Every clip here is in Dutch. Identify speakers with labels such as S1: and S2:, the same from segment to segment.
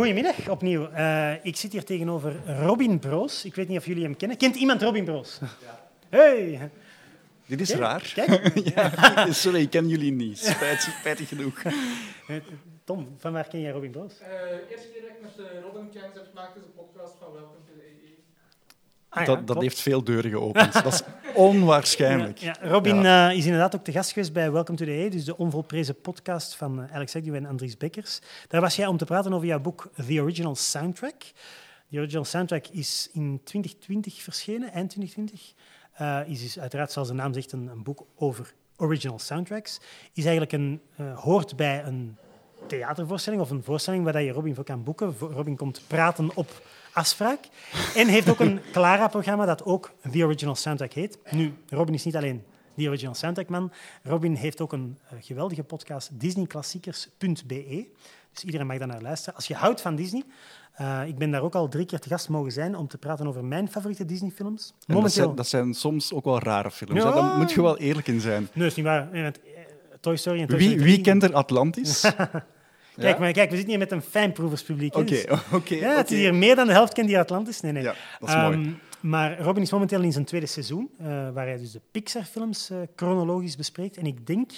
S1: Goedemiddag opnieuw. Uh, ik zit hier tegenover Robin Broos. Ik weet niet of jullie hem kennen. Kent iemand Robin Broos? Ja. Hey!
S2: Dit is raar. Kijk. ja, sorry, ik ken jullie niet. Spijtig, spijtig genoeg.
S1: Tom, van waar ken jij Robin Broos?
S3: Uh, eerste keer dat ik met Robin kennis heb gemaakt is een podcast van Welcome to the
S2: Ah, dat, dat heeft veel deuren geopend. dat is onwaarschijnlijk.
S1: Ja, Robin. Uh, is inderdaad ook te gast geweest bij Welcome to the E, dus de onvolprezen podcast van uh, Alex Agnew en Andries Bekkers. Daar was jij om te praten over jouw boek The Original Soundtrack. The Original Soundtrack is in 2020 verschenen, eind 2020. Uh, is dus uiteraard, zoals de naam zegt, een, een, boek over original soundtracks. Is eigenlijk een, hoort bij een theatervoorstelling of een voorstelling waar je Robin voor kan boeken. Robin komt praten op afspraak. En heeft ook een Clara-programma dat ook The Original Soundtrack heet. Nu, Robin is niet alleen The Original Soundtrack man. Robin heeft ook een uh, geweldige podcast, disneyklassiekers.be. Dus iedereen mag daar naar luisteren. Als je houdt van Disney, uh, ik ben daar ook al drie keer te gast mogen zijn om te praten over mijn favoriete Disney-films.
S2: Dat zijn, dat zijn, soms ook wel rare films. Ja. Daar moet je wel eerlijk in zijn.
S1: Nee, is niet waar. Eh, Toy Story en
S2: Toy Story wie, wie kent er Atlantis?
S1: Kijk, maar kijk, we zitten hier met een fijnproeverspubliek.
S2: Oké, dus- oké.
S1: ja, het is hier meer dan de helft kent die Atlantis. Nee, nee.
S2: Ja, dat is mooi. Ehm,
S1: maar Robin is momenteel in zijn tweede seizoen, uh, waar hij dus de Pixar-films uh, chronologisch bespreekt. En ik denk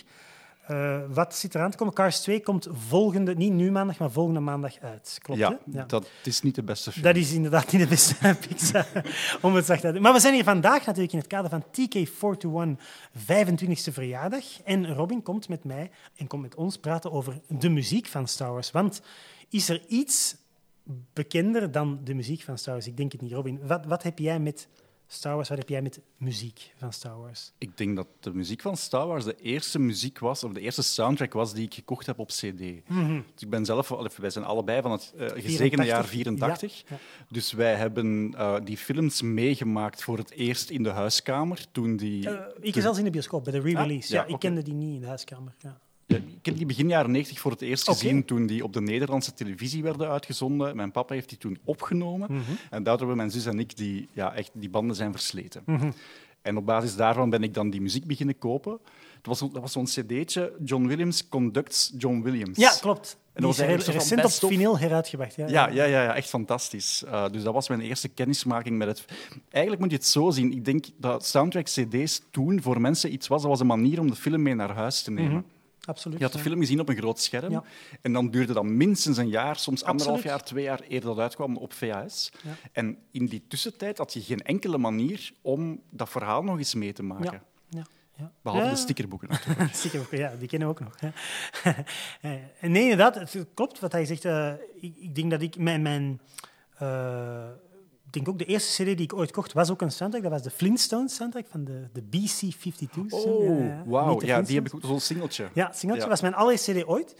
S1: uh, wat zit eraan te komen? Cars 2 komt volgende, niet nu maandag, maar volgende maandag uit. Klopt,
S2: ja, ja, dat is niet de beste film.
S1: Dat is inderdaad niet de beste Pixar, om het zacht uit Maar we zijn hier vandaag natuurlijk in het kader van TK421 25e verjaardag. En Robin komt met mij en komt met ons praten over de muziek van Star Wars. Want is er iets bekender dan de muziek van Star Wars? Ik denk het niet, Robin. Wat, wat heb jij met Star Wars, wat heb jij met muziek van Star Wars?
S2: Ik denk dat de muziek van Star Wars de eerste muziek was, of de eerste soundtrack was die ik gekocht heb op CD.
S1: Mhm.
S2: dus ik ben zelf, wij zijn allebei van het uh, gezegende jaar 84. Ja, Dus wij hebben uh, die films meegemaakt voor het eerst in de huiskamer. Toen die, uh,
S1: ik zelfs in de bioscoop, bij de re-release. ja, ik kende die niet in de huiskamer. Ja.
S2: Ik heb die begin jaren 90 voor het eerst gezien toen die op de Nederlandse televisie werden uitgezonden. Mijn papa heeft die toen opgenomen.
S1: Mhm.
S2: En daardoor hebben mijn zus en ik die, ja, echt, die banden zijn versleten.
S1: Mhm.
S2: En op basis daarvan ben ik dan die muziek beginnen kopen. Dat was, dat was zo'n cd'tje, John Williams Conducts John Williams.
S1: Ja, klopt. En dat was recent op vinyl heruitgebracht. Ja,
S2: ja, ja, ja, ja echt fantastisch. Uh, dus dat was mijn eerste kennismaking met het... Eigenlijk moet je het zo zien. Ik denk dat soundtrack-cd's toen voor mensen iets was. Dat was een manier om de film mee naar huis te nemen.
S1: Mhm. Absoluut,
S2: je had de film gezien op een groot scherm. En dan duurde dat minstens een jaar, soms anderhalf jaar, twee jaar eerder dat uitkwam op VHS.
S1: Ja.
S2: En in die tussentijd had je geen enkele manier om dat verhaal nog eens mee te maken.
S1: Ja. Ja.
S2: Behalve de stickerboeken natuurlijk.
S1: stickerboeken, ja, die kennen we ook nog. nee, inderdaad, het klopt wat hij zegt. Uh, ik, ik, denk dat ik mijn... mijn uh, denk ook de eerste CD die ik ooit kocht was ook een soundtrack. Dat was de Flintstones soundtrack van de, de BC-52.
S2: Oh, wauw. Ja, die heb ik ook zo'n singeltje.
S1: Ja, singeltje. was mijn allereerste CD ooit.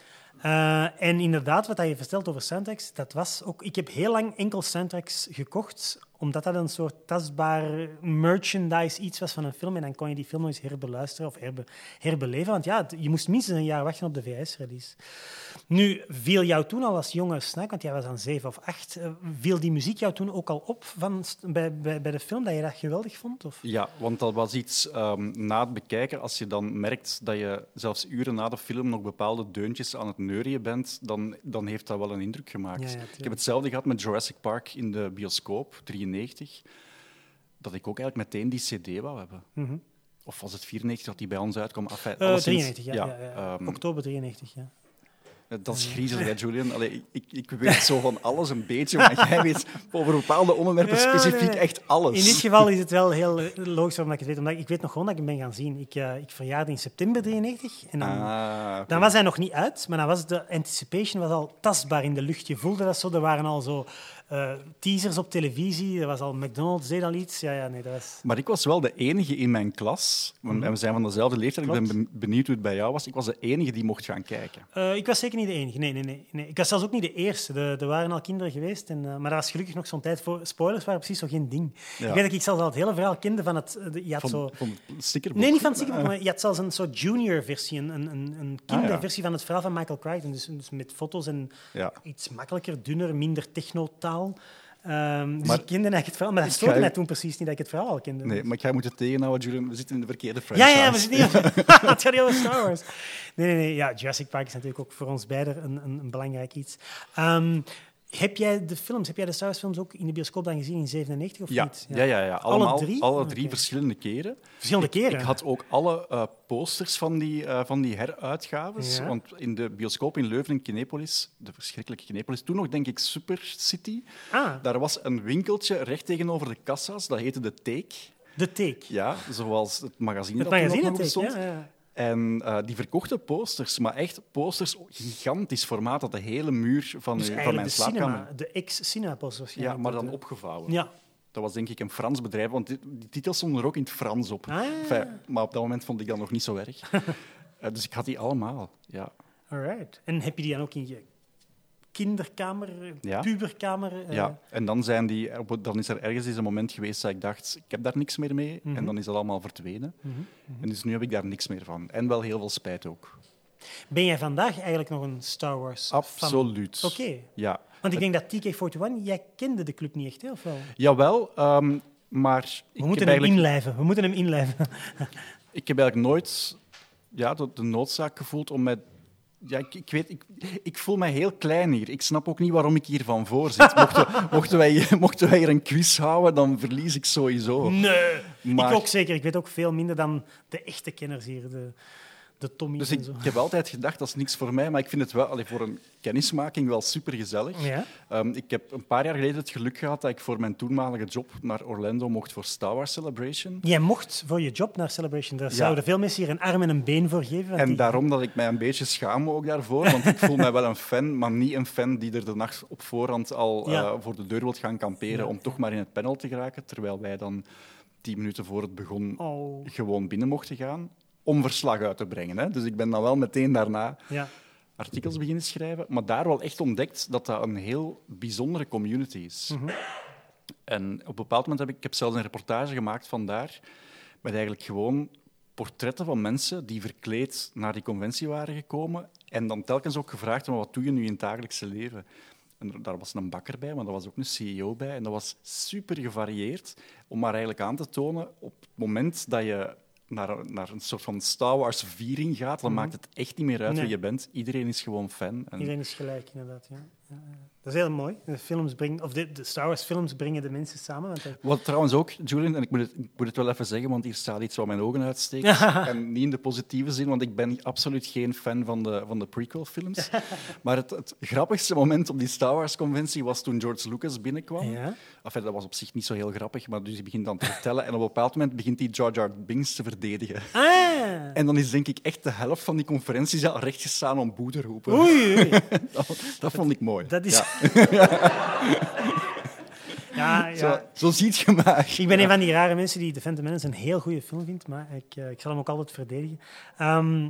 S1: Uh, en inderdaad, wat je vertelt over soundtracks, dat was ook... Ik heb heel lang enkel soundtracks gekocht omdat dat een soort tastbaar merchandise iets was van een film. En dan kon je die film nog eens herbeluisteren of herbe, herbeleven. Want ja, je moest minstens een jaar wachten op de VS-release. Nu, viel jou toen al als jonge snack, want jij was dan zeven of acht, uh, viel die muziek jou toen ook al op van, bij, bij, bij de film, dat je dat geweldig vond? Of?
S2: Ja, want dat was iets um, na het bekijken, als je dan merkt dat je zelfs uren na de film nog bepaalde deuntjes aan het neurien bent, dan, dan heeft dat wel een indruk gemaakt.
S1: Ja, ja,
S2: ik heb hetzelfde gehad met Jurassic Park in de bioscoop, 93, dat ik ook eigenlijk meteen die cd wou hebben.
S1: Mm -hmm.
S2: Of was het 94 dat die bij ons uitkwam? Enfin,
S1: uh, 93, ja. ja, ja um, Oktober 93, ja.
S2: Dat is griezelig, hè, Julian. Allee, ik, ik weet zo van alles een beetje, maar jij weet over bepaalde onderwerpen ja, specifiek nee. echt alles.
S1: In dit geval is het wel heel logisch omdat ik het weet. Omdat ik weet nog gewoon dat ik hem ben gaan zien. Ik, uh, ik verjaarde in september 93 en dan,
S2: ah, okay.
S1: dan was hij nog niet uit, maar dan was de anticipation was al tastbaar in de lucht. Je voelde dat zo. Er waren al zo uh, teasers op televisie. Er was al McDonald's, deed al iets. Ja, ja, nee, dat was...
S2: Maar ik was wel de enige in mijn klas. Want mm -hmm. we zijn van dezelfde leeftijd. Klopt. Ik ben benieuwd hoe het bij jou was. Ik was de enige die mocht gaan kijken.
S1: Uh, ik was zeker niet de enige. Nee, nee, nee, nee. Ik was zelfs ook niet de eerste. De, er waren al kinderen geweest. En, uh, maar dat was gelukkig nog zo'n tijd voor... Spoilers waren precies zo geen ding. Ja. Ik weet dat ik zelfs al het hele verhaal kende van het... Je had
S2: van,
S1: zo...
S2: van het stickerboek?
S1: Nee, niet van het stickerboek. Maar je had zelfs een soort junior versie. Een, een, een kinderversie ah, ja. van het verhaal van Michael Crichton. Dus, dus met foto's en
S2: ja.
S1: iets makkelijker, dunner, minder technotaal. Um, dus maar, ik kende eigenlijk het verhaal, maar dat stoorde mij toen precies niet dat ik het verhaal al kende.
S2: Nee, maar ik ga moeten tegenhouden, Julian. We zitten in de verkeerde franchise.
S1: Ja, ja, we zitten niet... het gaat niet over Star Wars. Nee, nee, nee. Ja, Jurassic Park is natuurlijk ook voor ons beiden een, een, een belangrijk iets. Um, Heb jij de films, heb jij de Star Wars films ook in de bioscoop dan gezien in 97 of
S2: Ja,
S1: niet?
S2: ja, ja, ja. Allemaal,
S1: drie?
S2: Alle drie
S1: Oké.
S2: verschillende keren.
S1: Verschillende keren?
S2: Ik had ook alle eh, posters van die, eh, van die heruitgaves.
S1: Ja.
S2: Want in de bioscoop in Leuven in Kinepolis, de verschrikkelijke Kinepolis, toen nog denk ik Super City,
S1: Ah,
S2: daar was een winkeltje recht tegenover de kassa's. Dat heette De Take.
S1: de Take.
S2: Ja, zoals het magazine
S1: Het
S2: dat toen
S1: magazine
S2: ook nog
S1: Take,
S2: bestond.
S1: ja, ja.
S2: En eh, die verkochten posters, maar echt posters, gigantisch formaat, dat de hele muur van,
S1: Dus
S2: van mijn
S1: de
S2: slaapkamer...
S1: cinema, de ex-Cinepost
S2: Ja, maar dan opgevouwen.
S1: Ja.
S2: Dat was denk ik een Frans bedrijf, want die, die titels stonden er ook in het Frans op.
S1: Ah.
S2: Enfin, maar op dat moment vond ik dat nog niet zo erg. Eh, dus ik had die allemaal. Ja.
S1: Alright. En heb je die dan ook in je kinderkamer,
S2: Ja.
S1: puberkamer? eh,
S2: Ja, en dan, zijn die, dan is er ergens eens een moment geweest dat ik dacht, ik heb daar niks meer mee.
S1: Mhm.
S2: En dan is dat allemaal verdwenen. En dus nu heb ik daar niks meer van. En wel heel veel spijt ook.
S1: Ben jij vandaag eigenlijk nog een Star Wars fan?
S2: Absoluut.
S1: Oké.
S2: Ja.
S1: Want ik denk dat TK41, jij kende de club niet echt, of wel?
S2: Jawel, ehm, maar
S1: We moeten hem
S2: eigenlijk,
S1: inlijven. We moeten hem inlijven.
S2: ik heb eigenlijk nooit ja, de, de noodzaak gevoeld om met... Ja, ik, ik, weet, ik, ik voel mij heel klein hier. Ik snap ook niet waarom ik hier van voor zit. Mochten, mochten, wij, mochten wij hier een quiz houden, dan verlies ik sowieso.
S1: Nee.
S2: Maar-
S1: Ik ook zeker. Ik weet ook veel minder dan de echte kenners hier, de, de Tommy's
S2: Dus
S1: en
S2: ik, heb altijd gedacht, dat is niks voor mij, maar ik vind het wel allee, voor een kennismaking wel super gezellig.
S1: Ja?
S2: ik heb een paar jaar geleden het geluk gehad dat ik voor mijn toenmalige job naar Orlando mocht voor Star Wars Celebration.
S1: Jij mocht voor je job naar Celebration. Daar zouden veel mensen hier een arm en een been voor geven.
S2: En
S1: die-
S2: daarom dat ik mij een beetje schaam ook daarvoor, want ik voel mij wel een fan, maar niet een fan die er de nacht op voorhand al
S1: Ja.
S2: eh, voor de deur wilt gaan kamperen om toch maar in het panel te geraken, terwijl wij dan tien minuten voor het begon
S1: Oh,
S2: gewoon binnen mochten gaan om verslag uit te brengen. Hè. Dus ik ben dan wel meteen daarna
S1: ja.
S2: artikels beginnen schrijven, maar daar wel echt ontdekt dat dat een heel bijzondere community is. En op een bepaald moment heb ik, ik heb zelfs een reportage gemaakt van daar, met eigenlijk gewoon portretten van mensen die verkleed naar die conventie waren gekomen en dan telkens ook gevraagd, maar wat doe je nu in het dagelijkse leven? En daar was een bakker bij, maar daar was ook een CEO bij. En dat was super gevarieerd, om maar eigenlijk aan te tonen, op het moment dat je naar, naar een soort van Star Wars viering gaat, dan maakt het echt niet meer uit
S1: Nee.
S2: wie je bent. Iedereen is gewoon fan. En
S1: Iedereen is gelijk, inderdaad. Ja. Ja, ja. Dat is heel mooi. De, films brengen, of de, de Star Wars films brengen de mensen samen. Want
S2: Wat trouwens ook, Julian, en ik moet, het, ik moet het wel even zeggen, want hier staat iets wat mijn ogen uitsteekt. en niet in de positieve zin, want ik ben absoluut geen fan van de, van de prequel-films. maar het, het grappigste moment op die Star Wars-conventie was toen George Lucas binnenkwam.
S1: Ja.
S2: Enfin, dat was op zich niet zo heel grappig, maar dus hij begint dan te vertellen. En op een bepaald moment begint hij Jar Jar Binks te verdedigen.
S1: Ah!
S2: En dan is denk ik echt de helft van die conferentiezaal rechtgestaan om boe te roepen.
S1: Oei, oei.
S2: Dat, dat vond ik mooi.
S1: Dat is...
S2: Ja,
S1: Ja, ja.
S2: Zo, zo ziet je maar.
S1: Ik ben een van die rare mensen die The Phantom Menace een heel goede film vindt, maar ik, eh, ik zal hem ook altijd verdedigen. Ehm,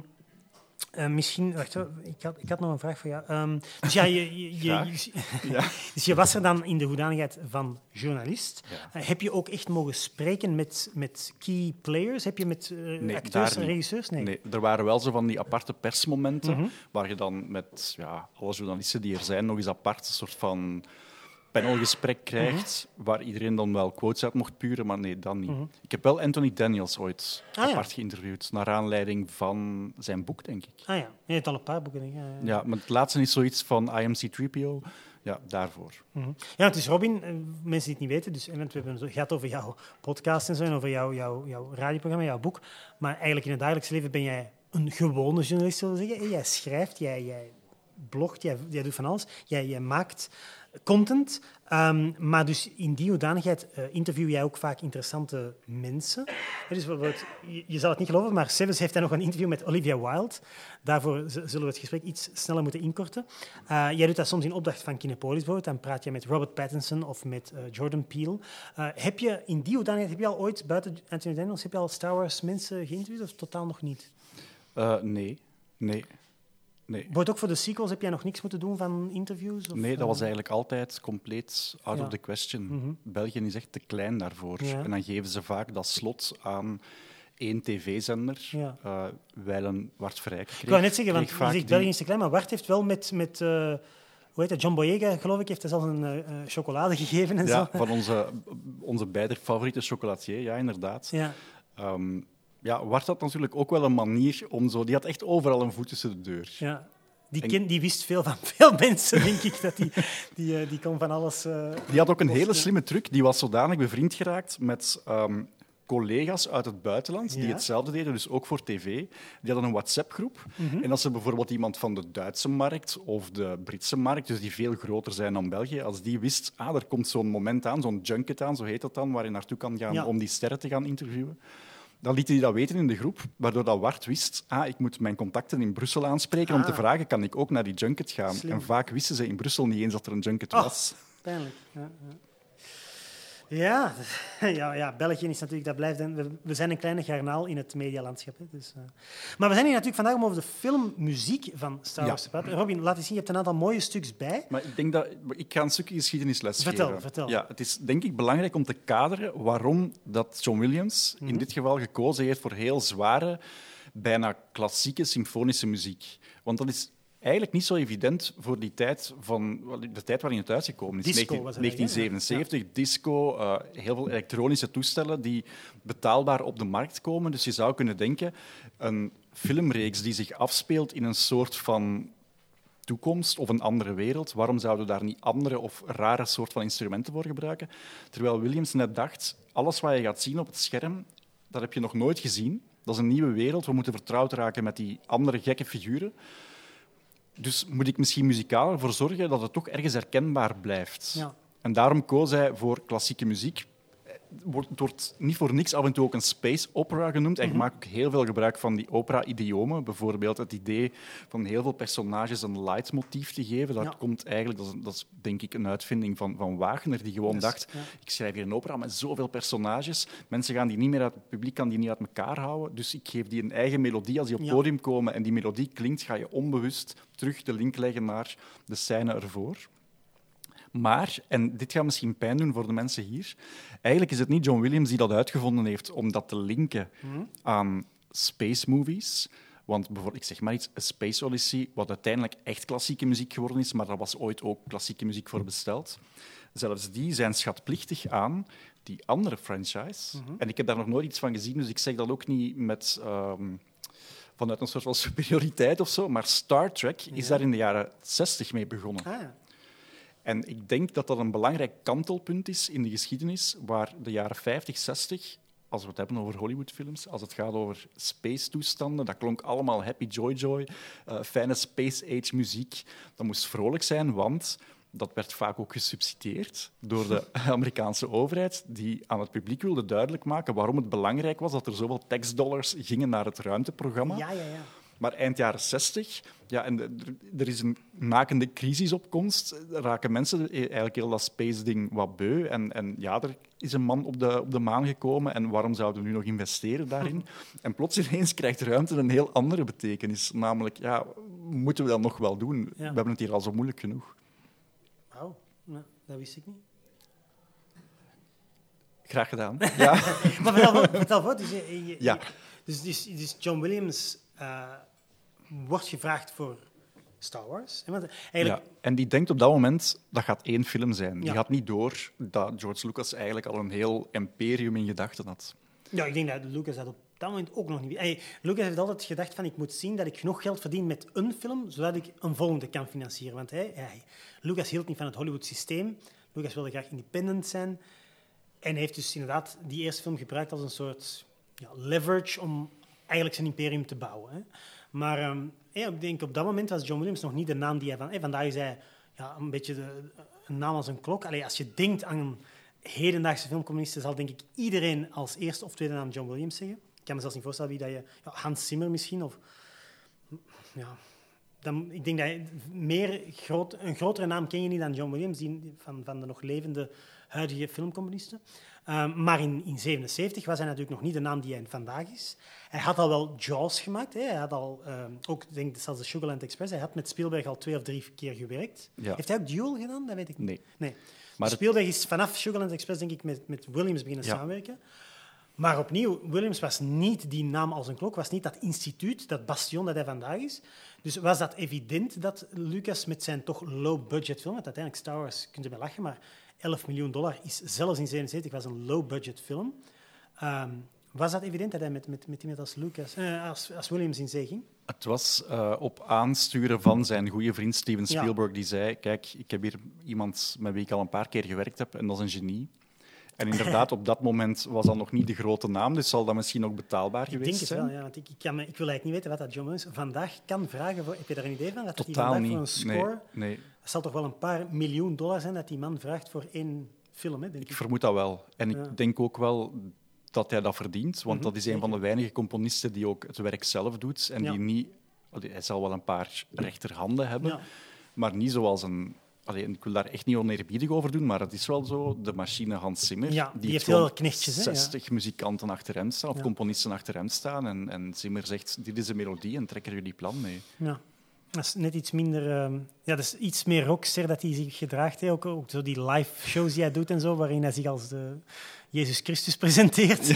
S1: eh, misschien, wacht, ik had, ik had nog een vraag voor jou. Ehm, dus, ja, je, je, je.
S2: Ja.
S1: dus je was er dan in de hoedanigheid van journalist.
S2: Ja.
S1: Eh, heb je ook echt mogen spreken met, met key players? Heb je met eh,
S2: Nee,
S1: acteurs en regisseurs? Nee.
S2: Nee, er waren wel zo van die aparte persmomenten,
S1: Mhm.
S2: waar je dan met ja, alle journalisten die er zijn nog eens apart een soort van panelgesprek krijgt,
S1: Mhm.
S2: waar iedereen dan wel quotes uit mocht puren, maar nee, dat niet. Ik heb wel Anthony Daniels ooit
S1: Ah, ja.
S2: apart geïnterviewd, naar aanleiding van zijn boek, denk ik.
S1: Ah ja, je hebt al een paar boeken. denk ik. Ja, ja.
S2: Ja, maar het laatste is zoiets van IMC3PO. Ja, daarvoor.
S1: Mhm. Ja, het is Robin, eh, mensen die het niet weten, dus, en we hebben het gehad over jouw podcast en zo, en over jouw, jouw, jouw radioprogramma, jouw boek. Maar eigenlijk in het dagelijks leven ben jij een gewone journalist, zullen we zeggen. Jij schrijft, jij, jij blogt, jij, jij doet van alles. Jij, jij maakt content. Ehm, maar dus in die hoedanigheid eh, interview jij ook vaak interessante mensen. Dus je, je zal het niet geloven, maar Sevens heeft hij nog een interview met Olivia Wilde. Daarvoor zullen we het gesprek iets sneller moeten inkorten. Eh, jij doet dat soms in opdracht van Kinepolis bijvoorbeeld. Dan praat je met Robert Pattinson of met eh, Jordan Peele. Heb je in die hoedanigheid, heb je al ooit, buiten Anthony Daniels, heb je al Star Wars mensen geïnterviewd of totaal nog niet?
S2: Nee, nee. Nee.
S1: Wordt ook voor de sequels, heb jij nog niks moeten doen van interviews? Of,
S2: Nee, dat
S1: eh,
S2: was eigenlijk altijd compleet out
S1: Ja.
S2: of the question.
S1: Mhm.
S2: België is echt te klein daarvoor.
S1: Ja.
S2: En dan geven ze vaak dat slot aan één tv-zender.
S1: Ja.
S2: Wijlen Wart kreeg,
S1: Ik wou net zeggen, want je zegt België is te klein, maar Wart heeft wel met, met eh, hoe heet dat, John Boyega, geloof ik, heeft zelfs een chocolade gegeven en
S2: Ja,
S1: zo.
S2: van onze, onze beide favoriete chocolatier, ja, inderdaad.
S1: Ja.
S2: Ehm, ja, Wart had natuurlijk ook wel een manier om zo... Die had echt overal een voet tussen de deur.
S1: Ja. Die, ken, die wist veel van veel mensen, denk ik. Dat die, die, eh, die kon van alles... eh,
S2: Die had ook een hele slimme truc. Die was zodanig bevriend geraakt met ehm, collega's uit het buitenland die hetzelfde deden, dus ook voor tv. Die hadden een WhatsApp-groep.
S1: Mhm.
S2: En als er bijvoorbeeld iemand van de Duitse markt of de Britse markt, dus die veel groter zijn dan België, als die wist, ah, er komt zo'n moment aan, zo'n junket aan, zo heet dat dan, waar je naartoe kan gaan
S1: Ja.
S2: om die sterren te gaan interviewen. Dan liet hij dat weten in de groep, waardoor dat Wart wist, ah, ik moet mijn contacten in Brussel aanspreken om
S1: Ah.
S2: te vragen, kan ik ook naar die junket gaan?
S1: Slim.
S2: En vaak wisten ze in Brussel niet eens dat er een junket
S1: Oh.
S2: was.
S1: Pijnlijk. Ja, ja. Ja, ja, ja, België is natuurlijk, dat blijft. We, we zijn een kleine garnaal in het medialandschap. Hè, dus, eh. Maar we zijn hier natuurlijk vandaag om over de filmmuziek van Star. Wars te praten. Robin, laat eens zien, je hebt een aantal mooie stuks bij.
S2: Maar ik denk dat ik ga een stukje geschiedenisles
S1: Vertel,
S2: geven.
S1: vertel.
S2: Ja, het is denk ik belangrijk om te kaderen waarom dat John Williams
S1: Mhm.
S2: in dit geval gekozen heeft voor heel zware, bijna klassieke symfonische muziek. Want dat is eigenlijk niet zo evident voor die tijd van de tijd waarin het uitgekomen is.
S1: Disco
S2: 19-
S1: was het eigenlijk, hè?
S2: 1977, disco, eh, heel veel elektronische toestellen die betaalbaar op de markt komen. Dus je zou kunnen denken, een filmreeks die zich afspeelt in een soort van toekomst of een andere wereld, waarom zouden we daar niet andere of rare soort van instrumenten voor gebruiken? Terwijl Williams net dacht, alles wat je gaat zien op het scherm, dat heb je nog nooit gezien. Dat is een nieuwe wereld, we moeten vertrouwd raken met die andere gekke figuren. Dus moet ik misschien muzikaal ervoor zorgen dat het toch ergens herkenbaar blijft.
S1: Ja.
S2: En daarom koos hij voor klassieke muziek. Wordt, het wordt niet voor niks af en toe ook een space opera genoemd.
S1: Mhm.
S2: Hij maakt ook heel veel gebruik van die opera-idiomen. Bijvoorbeeld het idee van heel veel personages een leidmotief te geven. Dat
S1: Ja.
S2: komt eigenlijk, dat is, dat is denk ik een uitvinding van, van Wagner, die gewoon
S1: Yes,
S2: dacht,
S1: ja.
S2: ik schrijf hier een opera met zoveel personages. Mensen gaan die niet meer uit het publiek kan die niet uit elkaar houden. Dus ik geef die een eigen melodie. Als die op het
S1: Ja.
S2: podium komen en die melodie klinkt, ga je onbewust terug de link leggen naar de scène ervoor. Maar, en dit gaat misschien pijn doen voor de mensen hier, eigenlijk is het niet John Williams die dat uitgevonden heeft om dat te linken aan space movies. Want bijvoorbeeld, ik zeg maar iets, A Space Odyssey, wat uiteindelijk echt klassieke muziek geworden is, maar daar was ooit ook klassieke muziek voor besteld. Zelfs die zijn schatplichtig aan die andere franchise. En ik heb daar nog nooit iets van gezien, dus ik zeg dat ook niet met... ehm, vanuit een soort van superioriteit of zo, maar Star Trek is daar in de jaren 60 mee begonnen.
S1: Ah.
S2: En ik denk dat dat een belangrijk kantelpunt is in de geschiedenis, waar de jaren 50, 60, als we het hebben over Hollywoodfilms, als het gaat over space-toestanden, dat klonk allemaal happy joy joy, eh, fijne space-age muziek. Dat moest vrolijk zijn, want dat werd vaak ook gesubsidieerd door de Amerikaanse overheid, die aan het publiek wilde duidelijk maken waarom het belangrijk was dat er zoveel taxdollars gingen naar het ruimteprogramma.
S1: ja, ja, ja.
S2: Maar eind jaren 60, ja, en er- is een nakende crisis op komst, raken mensen eigenlijk heel dat space-ding wat beu. En, en ja, er is een man op de, op de maan gekomen en waarom zouden we nu nog investeren daarin? En plots ineens krijgt ruimte een heel andere betekenis. Namelijk, ja, moeten we dat nog wel doen? We hebben het hier al zo moeilijk genoeg.
S1: Wauw, nou, dat wist ik niet.
S2: Graag gedaan. Ja.
S1: Maar vertel, voor. Dus, je- je-
S2: Ja.
S1: dus, dus, dus John Williams eh, wordt gevraagd voor Star Wars. Want eigenlijk,
S2: Ja, en die denkt op dat moment, dat gaat één film zijn. Die
S1: Ja.
S2: gaat niet door dat George Lucas eigenlijk al een heel imperium in gedachten had.
S1: Ja, ik denk dat Lucas dat op dat moment ook nog niet... Hey, Lucas heeft altijd gedacht van ik moet zien dat ik genoeg geld verdien met een film, zodat ik een volgende kan financieren. Want hij, Lucas hield niet van het Hollywood-systeem. Lucas wilde graag independent zijn. En heeft dus inderdaad die eerste film gebruikt als een soort ja, leverage om eigenlijk zijn imperium te bouwen. Hè. Maar ehm, ik denk op dat moment was John Williams nog niet de naam die hij van... Hey, vandaag is hij ja, een beetje de, een naam als een klok. Als je denkt aan hedendaagse filmcommunisten, zal denk ik iedereen als eerste of tweede naam John Williams zeggen. Ik kan me zelfs niet voorstellen wie dat je... Ja, Hans Zimmer misschien, of... Ja, dan, ik denk dat je meer groot, een grotere naam ken je niet dan John Williams, die, van, van de nog levende huidige filmcomponisten. Um, maar in 1977 was hij natuurlijk nog niet de naam die hij vandaag is. Hij had al wel Jaws gemaakt. Hè. Hij had al, um, ook ik denk zelfs de Sugarland Express. Hij had met Spielberg al twee of drie keer gewerkt.
S2: Ja.
S1: Heeft hij ook Duel gedaan? Dat weet ik niet.
S2: Nee.
S1: nee.
S2: Maar het-
S1: Spielberg is vanaf Sugarland Express denk ik met, met Williams beginnen
S2: Ja.
S1: samenwerken. Maar opnieuw, Williams was niet die naam als een klok, was niet dat instituut, dat bastion dat hij vandaag is. Dus was dat evident dat Lucas met zijn toch low-budget film, want uiteindelijk Star Wars, kunt u mij lachen, maar 11 miljoen dollar is zelfs in 77 was een low-budget film. Ehm, Was dat evident dat hij met, met, met iemand als, Lucas, eh, als, als Williams in zee ging?
S2: Het was uh, op aansturen van zijn goede vriend Steven Spielberg, ja. die zei: Kijk, ik heb hier iemand met wie ik al een paar keer gewerkt heb, en dat is een genie. En inderdaad, op dat moment was dat nog niet de grote naam, dus zal dat misschien ook betaalbaar
S1: ik
S2: geweest
S1: denk
S2: zijn.
S1: het wel, ja, want ik, ik, kan ik wil eigenlijk niet weten wat dat John Williams vandaag kan vragen. Voor, heb je daar een idee van? Dat
S2: Totaal
S1: hij
S2: niet.
S1: voor een score,
S2: nee, nee.
S1: Dat zal toch wel een paar miljoen dollar zijn dat die man vraagt voor één film, hè, denk ik.
S2: Ik vermoed dat wel. En
S1: Ja.
S2: ik denk ook wel dat hij dat verdient, want
S1: Mhm,
S2: dat is een van de weinige componisten die ook het werk zelf doet en
S1: Ja.
S2: die niet... allee, Hij zal wel een paar rechterhanden hebben,
S1: Ja.
S2: maar niet zoals een... allee, ik wil daar echt niet oneerbiedig over doen, maar het is wel zo. De machine Hans Zimmer,
S1: Ja, die heeft veel knechtjes, hè, ja.
S2: 60 muzikanten achter hem staan, of componisten achter hem staan. En, en Zimmer zegt, dit is de melodie en trek er jullie plan mee.
S1: Ja. Dat is net iets minder... ehm, ja, dat is iets meer rockster dat hij zich gedraagt. Hè. Ook, ook zo die live shows die hij doet en zo, waarin hij zich als de Jezus Christus presenteert.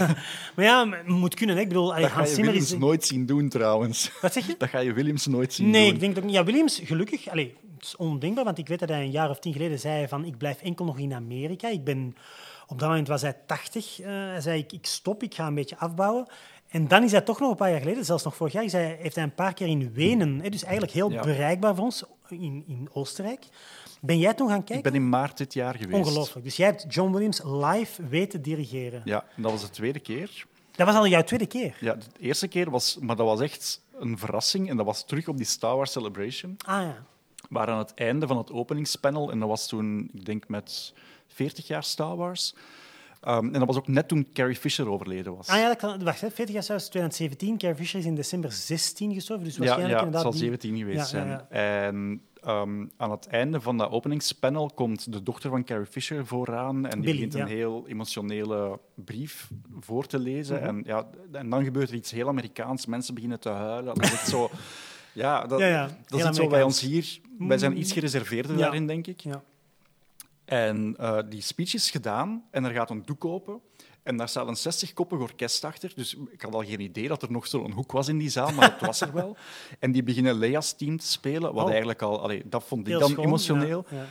S1: maar ja, maar moet kunnen. Hè. Ik bedoel,
S2: Dat ga je
S1: Zimmer
S2: Williams
S1: is...
S2: nooit zien doen, trouwens.
S1: Wat zeg je?
S2: Dat ga je Williams nooit zien
S1: Nee,
S2: doen.
S1: ik denk dat niet. Ja, Williams, gelukkig, allee, het is ondenkbaar, want ik weet dat hij een jaar of tien geleden zei van ik blijf enkel nog in Amerika. Ik ben, op dat moment was hij 80. eh, hij zei ik, ik stop, ik ga een beetje afbouwen. En dan is hij toch nog een paar jaar geleden, zelfs nog vorig jaar, hij, heeft hij een paar keer in Wenen, hè, dus eigenlijk heel
S2: Ja.
S1: bereikbaar voor ons, in, in Oostenrijk. Ben jij toen gaan
S2: Ik
S1: kijken?
S2: ben in maart dit jaar geweest.
S1: Ongelooflijk. Dus jij hebt John Williams live weten dirigeren.
S2: Ja, en dat was de tweede keer.
S1: Dat was al jouw tweede keer.
S2: Ja, de eerste keer was, maar dat was echt een verrassing. En dat was terug op die Star Wars Celebration.
S1: Ah ja.
S2: waar aan het einde van het openingspanel, en dat was toen, ik denk met 40 jaar Star Wars. Ehm, en dat was ook net toen Carrie Fisher overleden was.
S1: Ah ja, dat kan, wacht, hè, 40 jaar zelfs 2017. Carrie Fisher is in december 16 gestorven, dus
S2: ja,
S1: waarschijnlijk
S2: ja, het
S1: inderdaad
S2: zal
S1: die-
S2: 17 geweest
S1: Ja, ja,
S2: zijn.
S1: ja.
S2: En ehm, aan het einde van dat openingspanel komt de dochter van Carrie Fisher vooraan en die
S1: Billy,
S2: begint een
S1: ja.
S2: heel emotionele brief voor te lezen.
S1: Mhm.
S2: en, ja, en dan gebeurt er iets heel Amerikaans. Mensen beginnen te huilen. Dat is zo... Ja, dat,
S1: Ja, ja,
S2: is zo bij ons hier. Wij zijn iets gereserveerder
S1: Ja.
S2: daarin, denk ik. En eh, die speech is gedaan en er gaat een doek open. En daar staat een 60-koppig orkest achter. Dus ik had al geen idee dat er nog zo'n hoek was in die zaal, maar het was er wel. En die beginnen Lea's team te spelen, wat
S1: Oh.
S2: eigenlijk al... Allee, dat vond ik
S1: Heel
S2: dan
S1: schoon,
S2: emotioneel.
S1: ja, ja.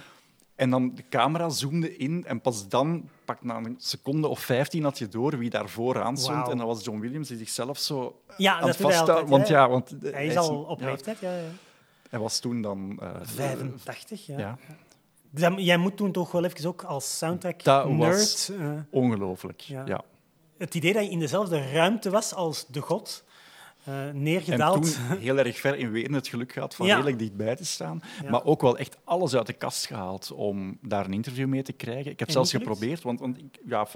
S2: En dan de camera zoomde in en pas dan, pak na een seconde of 15, had je door wie daar vooraan stond. En dat was John Williams die zichzelf zo
S1: Ja,
S2: aan het
S1: hij
S2: vasthouden. Want ja, want eh,
S1: Hij is al op leeftijd, ja, ja.
S2: Hij was toen dan... eh,
S1: 85, ja. Jij moet toen toch wel even ook als
S2: Dat
S1: soundtrack-nerd...
S2: was-
S1: eh,
S2: Ongelooflijk,
S1: Ja.
S2: ja.
S1: het idee dat je in dezelfde ruimte was als de god,
S2: En
S1: neergedaald.
S2: toen heel erg ver in Wenen het geluk gehad van
S1: Ja.
S2: redelijk dichtbij te staan.
S1: Ja.
S2: Maar ook wel echt alles uit de kast gehaald om daar een interview mee te krijgen. Ik heb
S1: En
S2: zelfs geprobeerd, want, want ik- ja,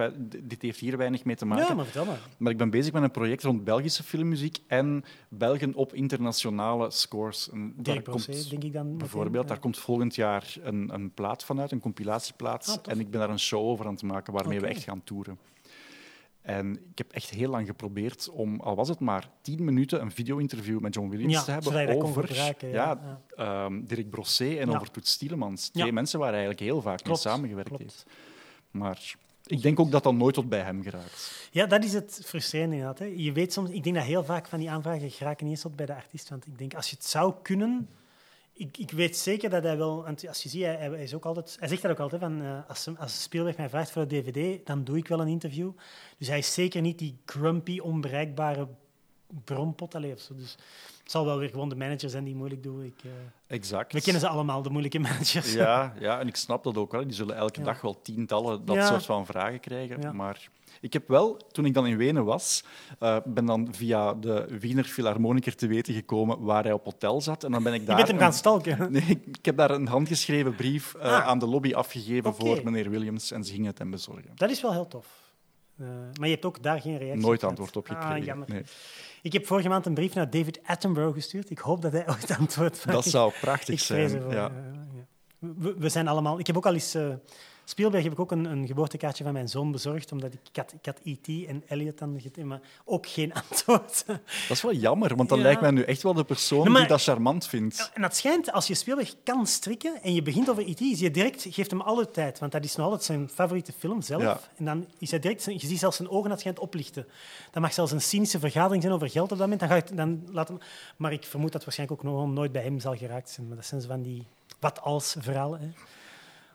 S2: dit heeft hier weinig mee te maken.
S1: Ja, maar vertel maar.
S2: Maar ik ben bezig met een project rond Belgische filmmuziek en Belgen op internationale scores. En daar
S1: Dirk
S2: komt
S1: denk ik dan. meteen.
S2: bijvoorbeeld,
S1: Ja.
S2: daar komt volgend jaar een, een plaat vanuit, een compilatieplaat.
S1: Ah,
S2: en ik ben daar een show over aan het maken waarmee we echt gaan toeren. En ik heb echt heel lang geprobeerd om, al was het maar tien minuten, een video-interview met John Williams
S1: Ja,
S2: te hebben over
S1: ja.
S2: ja, ehm, Dirk Brossé en over Toets Stielemans. Twee mensen waar hij eigenlijk heel vaak
S1: Klopt,
S2: mee samengewerkt
S1: klopt.
S2: heeft. Maar ik denk ook dat dat nooit tot bij hem geraakt.
S1: Ja, dat is het frustrerende inderdaad. Hè. Je weet soms, ik denk dat heel vaak van die aanvragen geraken niet eens tot bij de artiest. Want ik denk, als je het zou kunnen... Ik, ik weet zeker dat hij wel... Als je ziet, hij, hij is ook altijd, hij zegt dat ook altijd, van, eh, als, als Spielberg mij vraagt voor de dvd, dan doe ik wel een interview. Dus hij is zeker niet die grumpy, onbereikbare bronpot. Allee, of zo. Dus het zal wel weer gewoon de manager zijn die moeilijk doen. Ik, eh,
S2: Exact.
S1: we kennen ze allemaal, de moeilijke managers.
S2: Ja, ja, en ik snap dat ook wel. Die zullen elke
S1: Ja.
S2: dag wel tientallen dat
S1: Ja.
S2: soort van vragen krijgen.
S1: Ja.
S2: Maar ik heb wel, toen ik dan in Wenen was, eh, ben dan via de Wiener Philharmoniker te weten gekomen waar hij op hotel zat. En dan ben ik
S1: Je
S2: daar...
S1: bent hem gaan stalken.
S2: Nee, ik ik heb daar een handgeschreven brief eh,
S1: Ah.
S2: aan de lobby afgegeven voor meneer Williams en ze gingen het hem bezorgen.
S1: Dat is wel heel tof. Eh, maar je hebt ook daar geen reactie
S2: Nooit antwoord op gekregen.
S1: Ah, jammer.
S2: Nee.
S1: Ik heb vorige maand een brief naar David Attenborough gestuurd. Ik hoop dat hij ooit antwoordt. maar
S2: Dat zou prachtig zijn.
S1: ervoor,
S2: ja.
S1: We, we zijn allemaal... Ik heb ook al eens... Spielberg heb ik ook een, een geboortekaartje van mijn zoon bezorgd, omdat ik, ik had, ik had E.T. en Elliot dan maar ook geen antwoord.
S2: Dat is wel jammer, want dan
S1: Ja.
S2: lijkt mij nu echt wel de persoon
S1: Nee, maar-
S2: die dat charmant vindt.
S1: En dat schijnt, als je Spielberg kan strikken en je begint over E.T., je direct, geeft hem alle tijd, want dat is nog altijd zijn favoriete film zelf.
S2: Ja.
S1: En dan is hij direct, je ziet zelfs zijn ogen dat schijnt oplichten. Dat mag zelfs een cynische vergadering zijn over geld op dat moment. Dan ga dan laat hem, maar ik vermoed dat het waarschijnlijk ook nog nooit bij hem zal geraakt zijn. Maar dat zijn van die wat-als verhalen. Hè.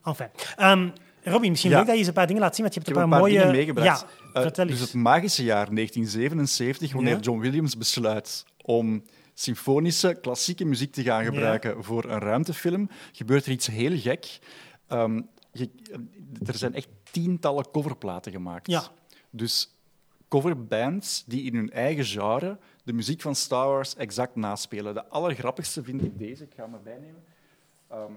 S1: Enfin. Robin, misschien
S2: Ja.
S1: leuk dat je eens een paar dingen laat zien, want je hebt
S2: heb
S1: een
S2: een
S1: paar
S2: paar
S1: mooie...
S2: dingen meegebracht.
S1: Ja,
S2: Eh, dus het magische jaar 1977, wanneer
S1: Ja.
S2: John Williams besluit om symfonische klassieke muziek te gaan gebruiken voor een ruimtefilm, gebeurt er iets heel gek. Ehm, je- er zijn echt tientallen coverplaten gemaakt.
S1: Ja.
S2: Dus coverbands die in hun eigen genre de muziek van Star Wars exact naspelen. De allergrappigste vind ik deze. Ik ga hem erbij nemen. Ehm,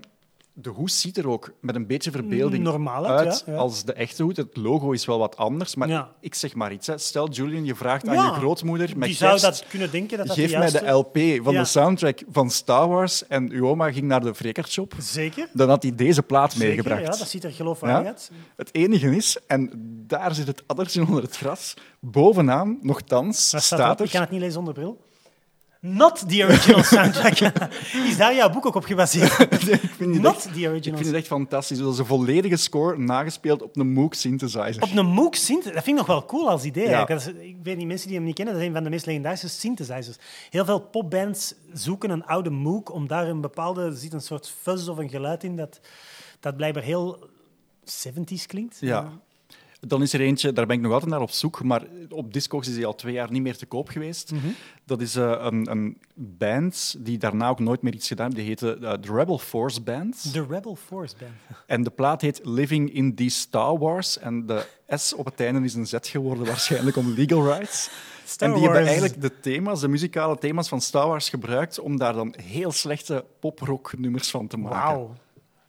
S2: de hoes ziet er ook met een beetje verbeelding
S1: Normaal uit,
S2: uit
S1: ja, ja.
S2: als de echte hoed. Het logo is wel wat anders, maar
S1: Ja.
S2: ik zeg maar iets. Hè. Stel, Julian, je vraagt aan je grootmoeder met
S1: Die zou
S2: kerst,
S1: dat kunnen denken dat dat
S2: geef mij de LP van de soundtrack van Star Wars en uw oma ging naar de Frekertshop,
S1: Zeker.
S2: dan had hij deze plaat
S1: Zeker,
S2: meegebracht.
S1: ja, dat ziet er geloofwaardig uit.
S2: Het enige is, en daar zit het addertje onder het gras, bovenaan, nogthans,
S1: staat
S2: staat er...
S1: Ik kan het niet lezen zonder bril. Not the original soundtrack. is daar jouw boek ook op gebaseerd?
S2: ik vind het
S1: Not
S2: echt-
S1: the
S2: Ik
S1: original
S2: vind het echt fantastisch. Dat is een volledige score nagespeeld op een Moog synthesizer.
S1: Op een Moog synth, dat vind ik nog wel cool als idee.
S2: Ja.
S1: is- ik weet niet, mensen die hem niet kennen, dat is een van de meest legendarische synthesizers. Heel veel popbands zoeken een oude Moog om daar een bepaalde... Er zit een soort fuzz of een geluid in dat, dat blijkbaar heel 70s klinkt.
S2: Ja. Dan is er eentje, daar ben ik nog altijd naar op zoek, maar op Discogs is hij al twee jaar niet meer te koop geweest.
S1: Mhm.
S2: Dat is eh, een, een band die daarna ook nooit meer iets gedaan heeft. Die heette eh, de Rebel Force Band.
S1: De Rebel Force Band.
S2: En de plaat heet Living in These Star Wars. En de S op het einde is een Z geworden, waarschijnlijk om legal rights.
S1: Star
S2: en die hebben eigenlijk de thema's, de muzikale thema's van Star Wars gebruikt om daar dan heel slechte poprock-nummers van te maken.
S1: Wauw.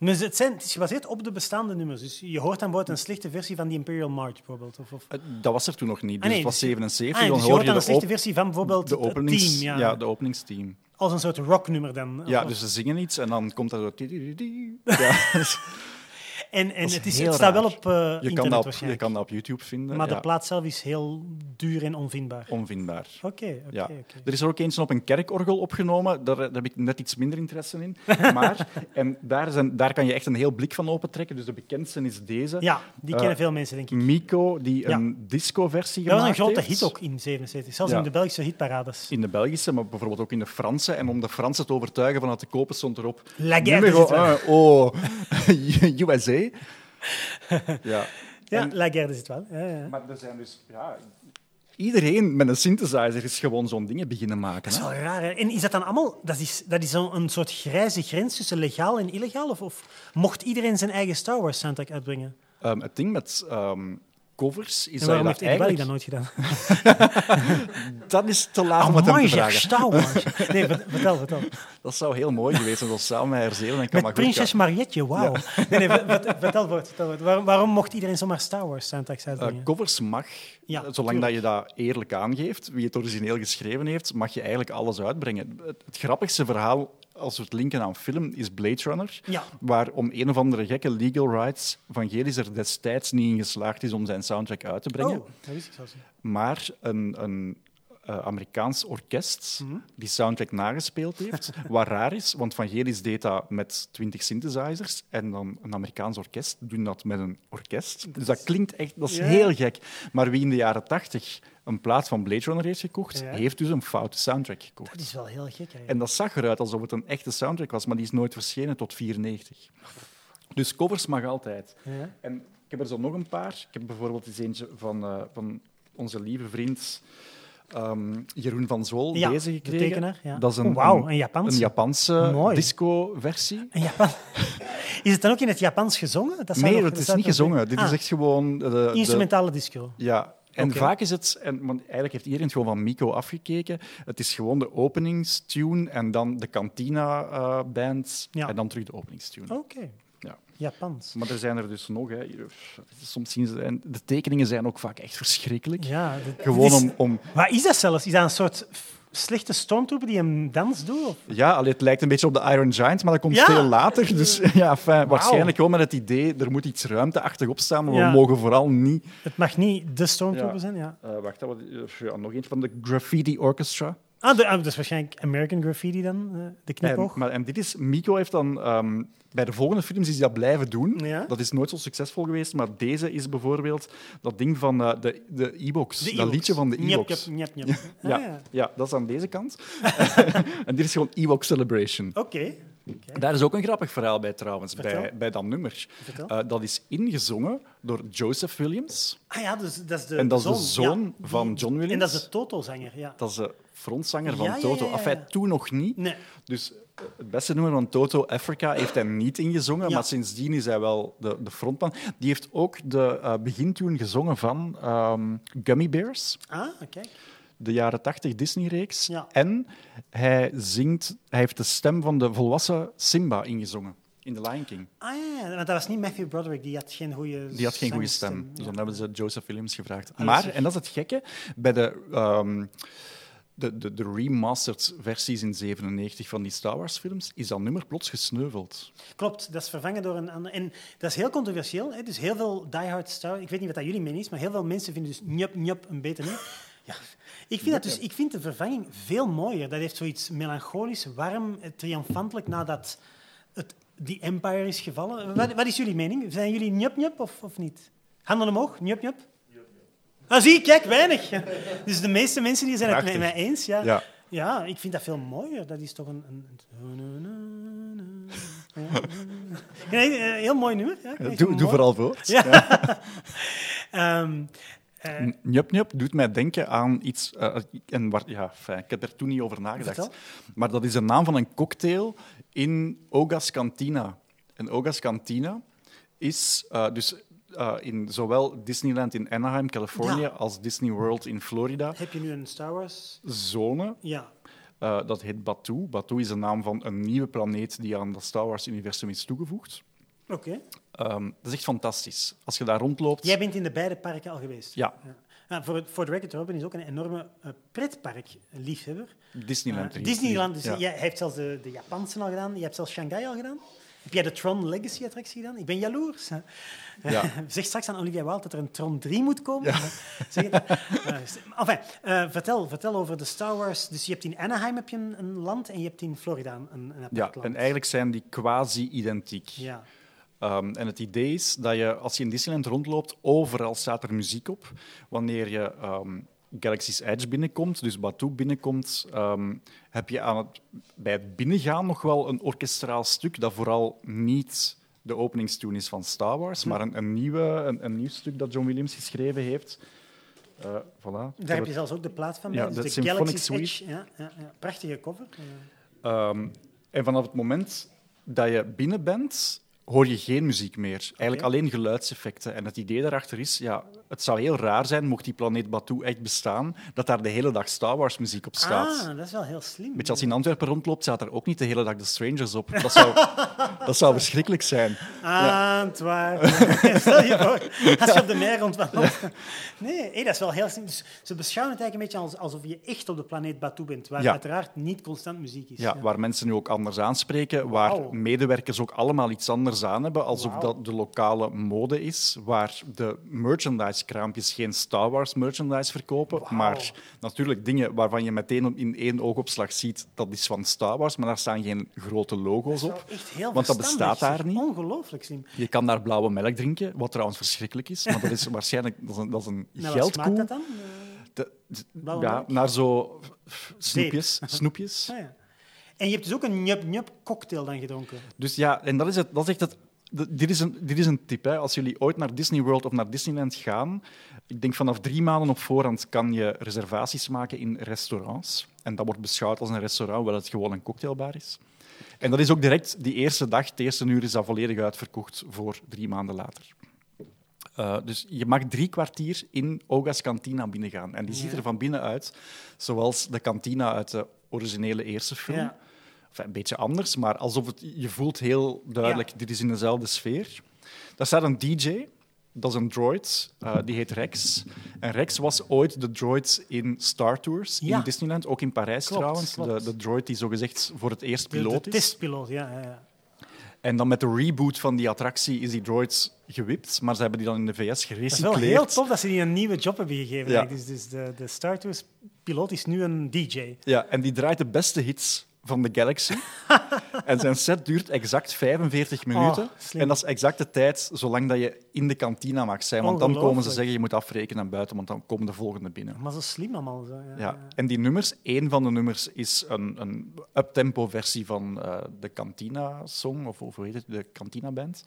S1: Dus het, zijn, het is gebaseerd op de bestaande nummers. Dus je hoort dan bijvoorbeeld een slechte versie van die Imperial March, bijvoorbeeld. Of, of...
S2: Eh, Dat was er toen nog niet, dus
S1: Ah, nee,
S2: het was
S1: dus-
S2: 77.
S1: Ah, ja,
S2: dan
S1: dus je
S2: hoor
S1: hoort
S2: je
S1: dan een slechte versie van bijvoorbeeld
S2: de
S1: het
S2: openings,
S1: team. Ja.
S2: ja, de openingsteam.
S1: Als een soort rocknummer dan.
S2: Ja,
S1: Of-
S2: dus ze zingen iets en dan komt dat zo... Ja, dus
S1: en en het, is, het staat wel op eh,
S2: je,
S1: internet
S2: kan dat op, je kan dat op YouTube vinden.
S1: maar
S2: ja,
S1: de plaat zelf is heel duur en onvindbaar.
S2: Onvindbaar.
S1: Oké, oké,
S2: Ja. Er is er ook eentje op een kerkorgel opgenomen. Daar, daar heb ik net iets minder interesse in. Maar, en daar, zijn, daar kan je echt een heel blik van opentrekken. Dus de bekendste is deze.
S1: Ja, die
S2: Eh,
S1: kennen veel mensen, denk ik.
S2: Miko, die
S1: Ja.
S2: een disco-versie
S1: Dat was
S2: gemaakt
S1: een grote
S2: heeft.
S1: hit ook in 77, zelfs
S2: Ja.
S1: in de Belgische hitparades.
S2: In de Belgische, maar bijvoorbeeld ook in de Franse. En om de Fransen te overtuigen van het te kopen stond erop...
S1: La guerre
S2: oh, USA. Ja.
S1: Ja,
S2: En-
S1: is het wel. Ja, ja.
S2: Maar er zijn dus... Ja, iedereen met een synthesizer is gewoon zo'n dingen beginnen maken.
S1: Dat is
S2: Hè?
S1: wel raar. Hè? En is dat dan allemaal... Dat is, dat is een soort grijze grens tussen legaal en illegaal? Of, of mocht iedereen zijn eigen Star Wars soundtrack uitbrengen?
S2: Ehm, het ding met ehm, covers is
S1: En waarom
S2: dat
S1: heeft
S2: eigenlijk...
S1: dat nooit gedaan?
S2: Dat is te laat om het hem
S1: Amai,
S2: te vragen.
S1: Star Wars. Nee, vert- vertel, vertel.
S2: Dat zou heel mooi geweest zijn, dat samen met Herzelen en
S1: Met. Prinses Marietje, wauw. Nee, nee, vert- vertel voort. Waarom, waarom mocht iedereen zomaar Star Wars soundtracks
S2: Eh, covers mag,
S1: Ja,
S2: zolang dat je dat eerlijk aangeeft, wie het origineel geschreven heeft, mag je eigenlijk alles uitbrengen. Het, het grappigste verhaal, als we het linken aan film, is Blade Runner,
S1: Ja.
S2: waar om een of andere gekke legal rights Vangelis er destijds niet in geslaagd is om zijn soundtrack uit te brengen.
S1: Oh, dat wist ik zelfs niet.
S2: Maar een, een eh, Amerikaans orkest
S1: Mhm.
S2: die soundtrack nagespeeld heeft, wat raar is, want Vangelis deed dat met 20 synthesizers en dan een Amerikaans orkest doen dat met een orkest. Dus dat klinkt echt, dat is heel gek. Maar wie in de jaren 80 een plaat van Blade Runner heeft gekocht,
S1: Ja.
S2: heeft dus een foute soundtrack gekocht.
S1: Dat is wel heel gek. eigenlijk.
S2: En dat zag eruit alsof het een echte soundtrack was, maar die is nooit verschenen tot 94. Dus covers mag altijd.
S1: Ja.
S2: En ik heb er zo nog een paar. Ik heb bijvoorbeeld eens eentje van, eh, van onze lieve vriend ehm, Jeroen van Zwol,
S1: Ja,
S2: deze
S1: de
S2: gekregen.
S1: tekenaar, ja.
S2: Dat is een,
S1: Oh, wauw,
S2: een,
S1: een Japans.
S2: een Japanse disco-versie.
S1: Japan. Is het dan ook in het Japans gezongen? Dat
S2: Nee, het
S1: dat
S2: is niet gezongen. Dit
S1: Ah,
S2: is echt gewoon... De, de-
S1: Instrumentale disco.
S2: Ja, en vaak is het, en, want eigenlijk heeft iedereen het gewoon van Miko afgekeken. Het is gewoon de openingstune en dan de Cantina-band
S1: Ja.
S2: en dan terug de openingstune.
S1: Oké.
S2: Ja.
S1: Japans.
S2: Maar er zijn er dus nog. Hè. Soms zien ze, en de tekeningen zijn ook vaak echt verschrikkelijk.
S1: Ja,
S2: Gewoon
S1: is-
S2: om, om...
S1: Wat is dat zelfs? Is dat een soort slechte stormtrooper die een dans doet? Of?
S2: Ja, allee, het lijkt een beetje op de Iron Giant, maar dat komt
S1: Ja.
S2: veel later. Dus ja, fijn, waarschijnlijk gewoon met het idee, er moet iets ruimteachtig op staan, maar
S1: Ja.
S2: we mogen vooral niet...
S1: Het mag niet de stormtrooper
S2: Ja.
S1: zijn, ja.
S2: Eh, wacht, dat was, ja, nog eentje van de Graffiti Orchestra.
S1: Ah, de, ah, dat is waarschijnlijk American Graffiti dan, eh, de knipoog.
S2: En, maar, en dit is, Miko heeft dan ehm, bij de volgende films is hij dat blijven doen.
S1: Ja.
S2: Dat is nooit zo succesvol geweest, maar deze is bijvoorbeeld dat ding van eh, de, de e-box.
S1: De
S2: dat liedje van de e-box.
S1: njep, njep, njep.
S2: Ja,
S1: Ah, ja.
S2: ja, dat is aan deze kant. en dit is gewoon Ewok Celebration.
S1: Oké.
S2: Daar is ook een grappig verhaal bij trouwens, bij, bij dat nummer.
S1: Vertel.
S2: Eh, dat is ingezongen door Joseph Williams.
S1: Ah ja, dus, dat is de
S2: En dat is de
S1: zoon, ja.
S2: Van John Williams.
S1: En dat is de Toto-zanger, ja.
S2: Dat is de frontzanger van
S1: Ja,
S2: Toto.
S1: ja,
S2: Enfin, toen nog niet.
S1: Nee.
S2: Dus eh, het beste nummer van Toto, Africa, heeft hij niet ingezongen. Maar sindsdien is hij wel de, de frontman. Die heeft ook de eh begintune gezongen van ehm, Gummy Bears.
S1: Ah, kijk.
S2: de jaren 80 Disney-reeks.
S1: Ja.
S2: En hij zingt, hij heeft de stem van de volwassen Simba ingezongen in The Lion King.
S1: Ah ja, maar dat was niet Matthew Broderick, die had geen goede
S2: Die had geen goede stem. Dus
S1: Ja.
S2: dan hebben ze Joseph Williams gevraagd.
S1: Ah,
S2: Maar, en dat is het gekke, bij de, ehm, de, de, de remastered versies in 97 van die Star Wars films, is dat nummer plots gesneuveld.
S1: Klopt, dat is vervangen door een ander. En dat is heel controversieel. Hè? Dus heel veel diehard Star Ik weet niet wat dat jullie mening is, maar heel veel mensen vinden dus Njup Njup een beter nummer. Ja. Ik vind, dat dus, ik vind de vervanging veel mooier. Dat heeft zoiets melancholisch, warm, eh, triomfantelijk nadat het, die empire is gevallen. Wat, wat is jullie mening? Zijn jullie Njup Njup of, of niet? Handen omhoog, Njup Njup. Ah, zie, kijk, weinig. Dus de meeste mensen die zijn het met mij eens. Ja.
S2: Ja.
S1: Ja, ik vind dat veel mooier. Dat is toch een... een... Heel mooi nummer. Ja,
S2: Doe,
S1: mooi.
S2: vooral voort.
S1: Ja. Eh,
S2: Njup Njup doet mij denken aan iets... eh, en waar, ja, fijn, ik heb er toen niet over nagedacht.
S1: Vertel.
S2: Maar dat is de naam van een cocktail in Oga's Cantina. En Oga's Cantina is eh, dus eh, in zowel Disneyland in Anaheim, Californië,
S1: Ja.
S2: als Disney World in Florida
S1: heb je nu een Star Wars?
S2: zone.
S1: Ja.
S2: Eh, dat heet Batuu. Batuu is de naam van een nieuwe planeet die aan het Star Wars-universum is toegevoegd.
S1: Oké.
S2: Ehm, dat is echt fantastisch. Als je daar rondloopt...
S1: Jij bent in de beide parken al geweest?
S2: Ja.
S1: Ah, voor, voor de record, Robin is ook een enorme uh, pretpark-liefhebber.
S2: Disneyland.
S1: Eh, Disneyland, dus
S2: ja.
S1: jij heeft zelfs de, de Japanse al gedaan. Je hebt zelfs Shanghai al gedaan. Heb jij de Tron Legacy-attractie gedaan? Ik ben jaloers.
S2: Ja.
S1: zeg straks aan Olivia Wilde dat er een Tron 3 moet komen. zeg het. Eh, enfin, vertel, vertel over de Star Wars. Dus je hebt in Anaheim heb je een, een land en je hebt in Florida een, een apart
S2: Ja,
S1: land.
S2: en eigenlijk zijn die quasi-identiek.
S1: Ja.
S2: Ehm, en het idee is dat je, als je in Disneyland rondloopt, overal staat er muziek op. Wanneer je ehm, Galaxy's Edge binnenkomt, dus Batuu binnenkomt, ehm, heb je aan het, bij het binnengaan nog wel een orkestraal stuk dat vooral niet de openingstune is van Star Wars, maar een, een, nieuwe, een, een nieuw stuk dat John Williams geschreven heeft. Eh, voilà.
S1: Daar heb je zelfs ook de plaat van bij.
S2: Ja,
S1: dus
S2: de
S1: de
S2: Symphonic
S1: Galaxy's
S2: Suite.
S1: Edge. Ja, ja, ja. Prachtige cover. Eh,
S2: Ehm, en vanaf het moment dat je binnen bent, hoor je geen muziek meer. Eigenlijk alleen geluidseffecten. En het idee daarachter is, ja, het zou heel raar zijn, mocht die planeet Batuu echt bestaan, dat daar de hele dag Star Wars muziek op staat.
S1: Ah, dat is wel heel slim.
S2: Weet je, als je in Antwerpen rondloopt, staat er ook niet de hele dag de Strangers op. Dat zou, dat zou verschrikkelijk zijn.
S1: Antwerpen. Stel je voor, als je op de meer rondwandelt. Nee, dat is wel heel slim. Dus ze beschouwen het eigenlijk een beetje als, alsof je echt op de planeet Batuu bent, waar
S2: Ja.
S1: uiteraard niet constant muziek is.
S2: Ja, waar mensen nu ook anders aanspreken, waar medewerkers ook allemaal iets anders aan hebben, alsof dat de lokale mode is, waar de merchandise-kraampjes geen Star Wars merchandise verkopen, maar natuurlijk dingen waarvan je meteen in één oogopslag ziet dat is van Star Wars, maar daar staan geen grote logo's op.
S1: echt heel
S2: Want dat bestaat daar niet.
S1: Ongelooflijk slim.
S2: Je kan daar blauwe melk drinken, wat trouwens verschrikkelijk is, maar dat is waarschijnlijk dat is een, dat is een
S1: Nou,
S2: geldkoe.
S1: dat dan?
S2: De- de- ja, naar zo snoepjes. snoepjes.
S1: ah, ja. En je hebt dus ook een njup-njup cocktail dan gedronken.
S2: Dus ja, en dat is, het, dat is echt het. Dit is, een, dit is een tip. Hè. Als jullie ooit naar Disney World of naar Disneyland gaan, ik denk vanaf drie maanden op voorhand kan je reservaties maken in restaurants. En dat wordt beschouwd als een restaurant, hoewel het gewoon een cocktailbar is. En dat is ook direct die eerste dag, het eerste uur, is dat volledig uitverkocht voor drie maanden later. Eh, dus je mag drie kwartier in Oga's Cantina binnengaan. En die ziet er van binnen uit zoals de kantina uit de originele eerste film.
S1: Ja.
S2: Enfin, een beetje anders, maar alsof het, je voelt heel duidelijk, dit is in dezelfde sfeer. Daar staat een DJ, dat is een droid, eh, die heet Rex. En Rex was ooit de droid in Star Tours
S1: Ja.
S2: in Disneyland, ook in Parijs
S1: Klopt,
S2: trouwens.
S1: klopt.
S2: De, de droid die zogezegd voor het eerst
S1: De,
S2: piloot
S1: de
S2: is.
S1: testpiloot, ja. ja, ja.
S2: En dan met de reboot van die attractie is die droid gewipt, maar ze hebben die dan in de VS
S1: Dat is wel
S2: gerecycleerd.
S1: heel tof dat ze die een nieuwe job hebben gegeven.
S2: Ja.
S1: Dus, dus de, de Star Tours piloot is nu een DJ.
S2: Ja, en die draait de beste hits van de Galaxy. en zijn set duurt exact 45 minuten.
S1: Oh,
S2: en dat is exact de tijd zolang dat je in de kantina mag zijn. Want dan komen ze zeggen, je moet afrekenen naar buiten, want dan komen de volgende binnen.
S1: Maar zo slim allemaal. Zo. Ja,
S2: Ja. En die nummers, één van de nummers is een, een uptempo versie van eh, de Cantina-song, of, of hoe heet het, de Cantina-band.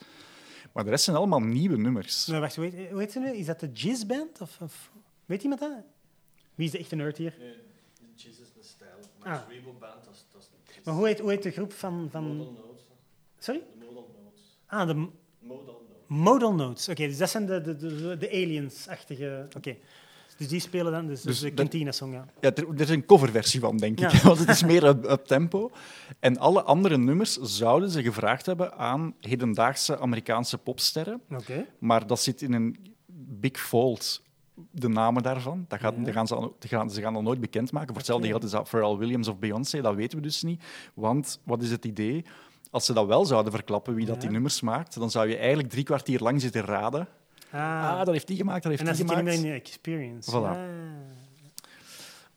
S2: Maar de rest zijn allemaal nieuwe nummers.
S1: Nee, wacht, hoe heet, hoe heet ze nu? Is dat de Jizz Band? Of, of weet iemand dat? Wie is de echte nerd hier?
S4: Jizz is een stijl, maar
S1: Ah.
S4: de Cerebral Band, dat
S1: Maar hoe heet, hoe heet de groep van... van...
S4: Modal Notes.
S1: Sorry?
S4: De Modal Notes.
S1: Ah, de
S4: Modal Notes.
S1: Modal Notes. Oké, dus dat zijn de, de, de, de aliens-achtige... Oké. Dus die spelen dan dus, dus
S2: Dus
S1: de Cantina-song, ja.
S2: Ja, er, er is een coverversie van, denk ik.
S1: Ja.
S2: Want het is meer up, tempo. En alle andere nummers zouden ze gevraagd hebben aan hedendaagse Amerikaanse popsterren.
S1: Oké.
S2: Maar dat zit in een big fold, de namen daarvan. Dat, gaat,
S1: Ja.
S2: dat gaan ze, dat gaan, ze gaan dat nooit bekendmaken. Voor hetzelfde geld is dat Pharrell Williams of Beyoncé, dat weten we dus niet. Want wat is het idee? Als ze dat wel zouden verklappen, wie dat die nummers maakt, dan zou je eigenlijk drie kwartier lang zitten raden.
S1: Ah,
S2: Ah, dat heeft die gemaakt, dat heeft
S1: en
S2: die
S1: zit je niet
S2: gemaakt.
S1: meer in de experience.
S2: Voilà.
S1: Ah.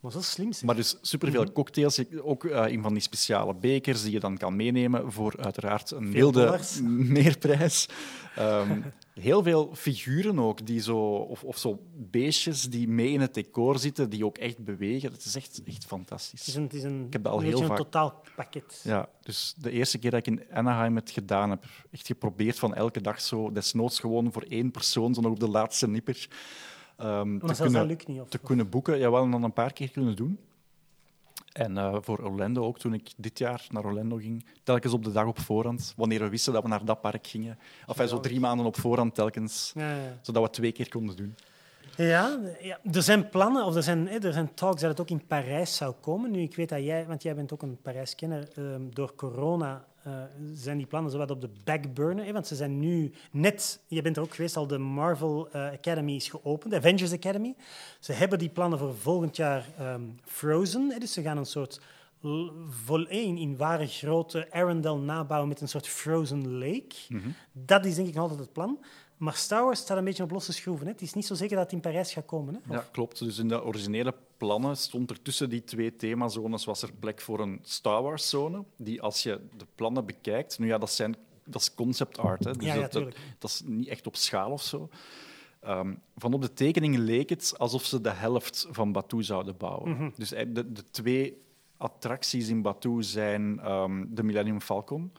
S1: Maar zo slim zeg.
S2: Maar dus superveel
S1: Mhm.
S2: cocktails, ook eh, in van die speciale bekers die je dan kan meenemen voor uiteraard een milde meerprijs. Ehm, heel veel figuren ook, die zo, of, of zo beestjes die mee in het decor zitten, die ook echt bewegen. Het is echt, echt
S1: Het is
S2: fantastisch.
S1: een, het is een,
S2: heb dat al heel vaak-
S1: totaalpakket.
S2: Ja, dus de eerste keer dat ik in Anaheim het gedaan heb, echt geprobeerd van elke dag zo, desnoods gewoon voor één persoon, zo nog op de laatste nipper,
S1: Maar
S2: te, kunnen,
S1: dat lukt niet. Of,
S2: te
S1: of-
S2: kunnen boeken. Ja, wel en dan een paar keer kunnen doen. En eh, voor Orlando ook, toen ik dit jaar naar Orlando ging, telkens op de dag op voorhand, wanneer we wisten dat we naar dat park gingen. Of zo drie maanden op voorhand telkens,
S1: Ja, ja.
S2: zodat we twee keer konden doen.
S1: Ja, ja, er zijn plannen, of er zijn, hè, er zijn talks dat het ook in Parijs zou komen. Nu, ik weet dat jij, want jij bent ook een Parijs-kenner, ehm, door corona eh, zijn die plannen zowat op de backburner. Hè, want ze zijn nu net, je bent er ook geweest, al de Marvel eh, Academy is geopend, de Avengers Academy. Ze hebben die plannen voor volgend jaar ehm, frozen. Hè, dus ze gaan een soort l- vol, in, in ware grote Arendelle nabouwen met een soort frozen lake. Dat is denk ik nog altijd het plan. Maar Star Wars staat een beetje op losse schroeven. Hè. Het is niet zo zeker dat het in Parijs gaat komen. Hè.
S2: Ja, klopt. Dus in de originele plannen stond er tussen die twee themazones was er plek voor een Star Wars-zone, die als je de plannen bekijkt... Nu ja, dat, zijn, dat is concept art, hè, dus
S1: Ja, ja,
S2: dat, dat,
S1: tuurlijk.
S2: dat is niet echt op schaal of zo. Ehm, van op de tekeningen leek het alsof ze de helft van Batuu zouden bouwen.
S1: Mhm.
S2: Dus eh, de, de twee attracties in Batuu zijn ehm, de Millennium Falcon,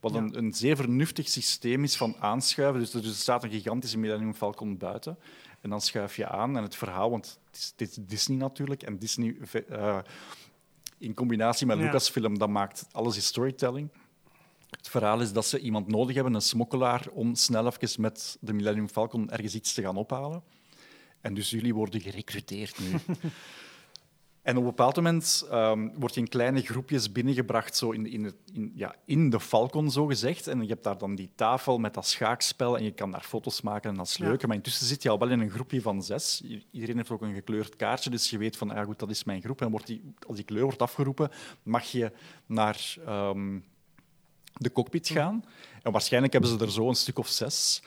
S2: wat
S1: Ja.
S2: een, een zeer vernuftig systeem is van aanschuiven. Dus er staat een gigantische Millennium Falcon buiten. En dan schuif je aan en het verhaal, want het is, dit is Disney natuurlijk, en Disney eh, in combinatie met
S1: Ja.
S2: Lucasfilm, dat maakt alles is storytelling. Het verhaal is dat ze iemand nodig hebben, een smokkelaar, om snel even met de Millennium Falcon ergens iets te gaan ophalen. En dus jullie worden gerecruiteerd nu. En op een bepaald moment ehm, word je in kleine groepjes binnengebracht zo in, in, het, in, ja, in de Falcon, zo gezegd. En je hebt daar dan die tafel met dat schaakspel en je kan daar foto's maken en dat is
S1: Ja.
S2: leuk. Maar intussen zit je al wel in een groepje van zes. Iedereen heeft ook een gekleurd kaartje, dus je weet van, ja, goed, dat is mijn groep. En wordt die, als die kleur wordt afgeroepen, mag je naar ehm, de cockpit gaan. En waarschijnlijk hebben ze er zo een stuk of zes.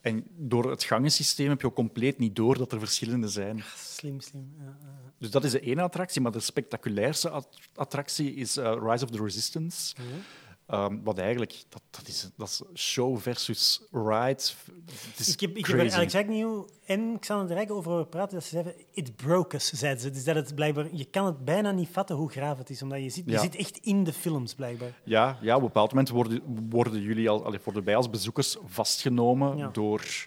S2: En door het gangensysteem heb je ook compleet niet door dat er verschillende zijn.
S1: Slim, slim. Ja, ja.
S2: Dus dat is de ene attractie, maar de spectaculairste at- attractie is eh, Rise of the Resistance. Ehm, wat eigenlijk, dat, dat, is, dat is show versus ride. Is
S1: Ik heb, ik heb er Alex Agnew en Xander de Rijk over praten. Dat ze zeiden, it broke us, zeiden ze. Dus dat het blijkbaar, je kan het bijna niet vatten hoe graaf het is. Omdat je zit, je zit echt in de films, blijkbaar.
S2: Ja, ja, op een bepaald moment worden, worden jullie al, allee, worden wij als bezoekers vastgenomen
S1: Ja.
S2: door,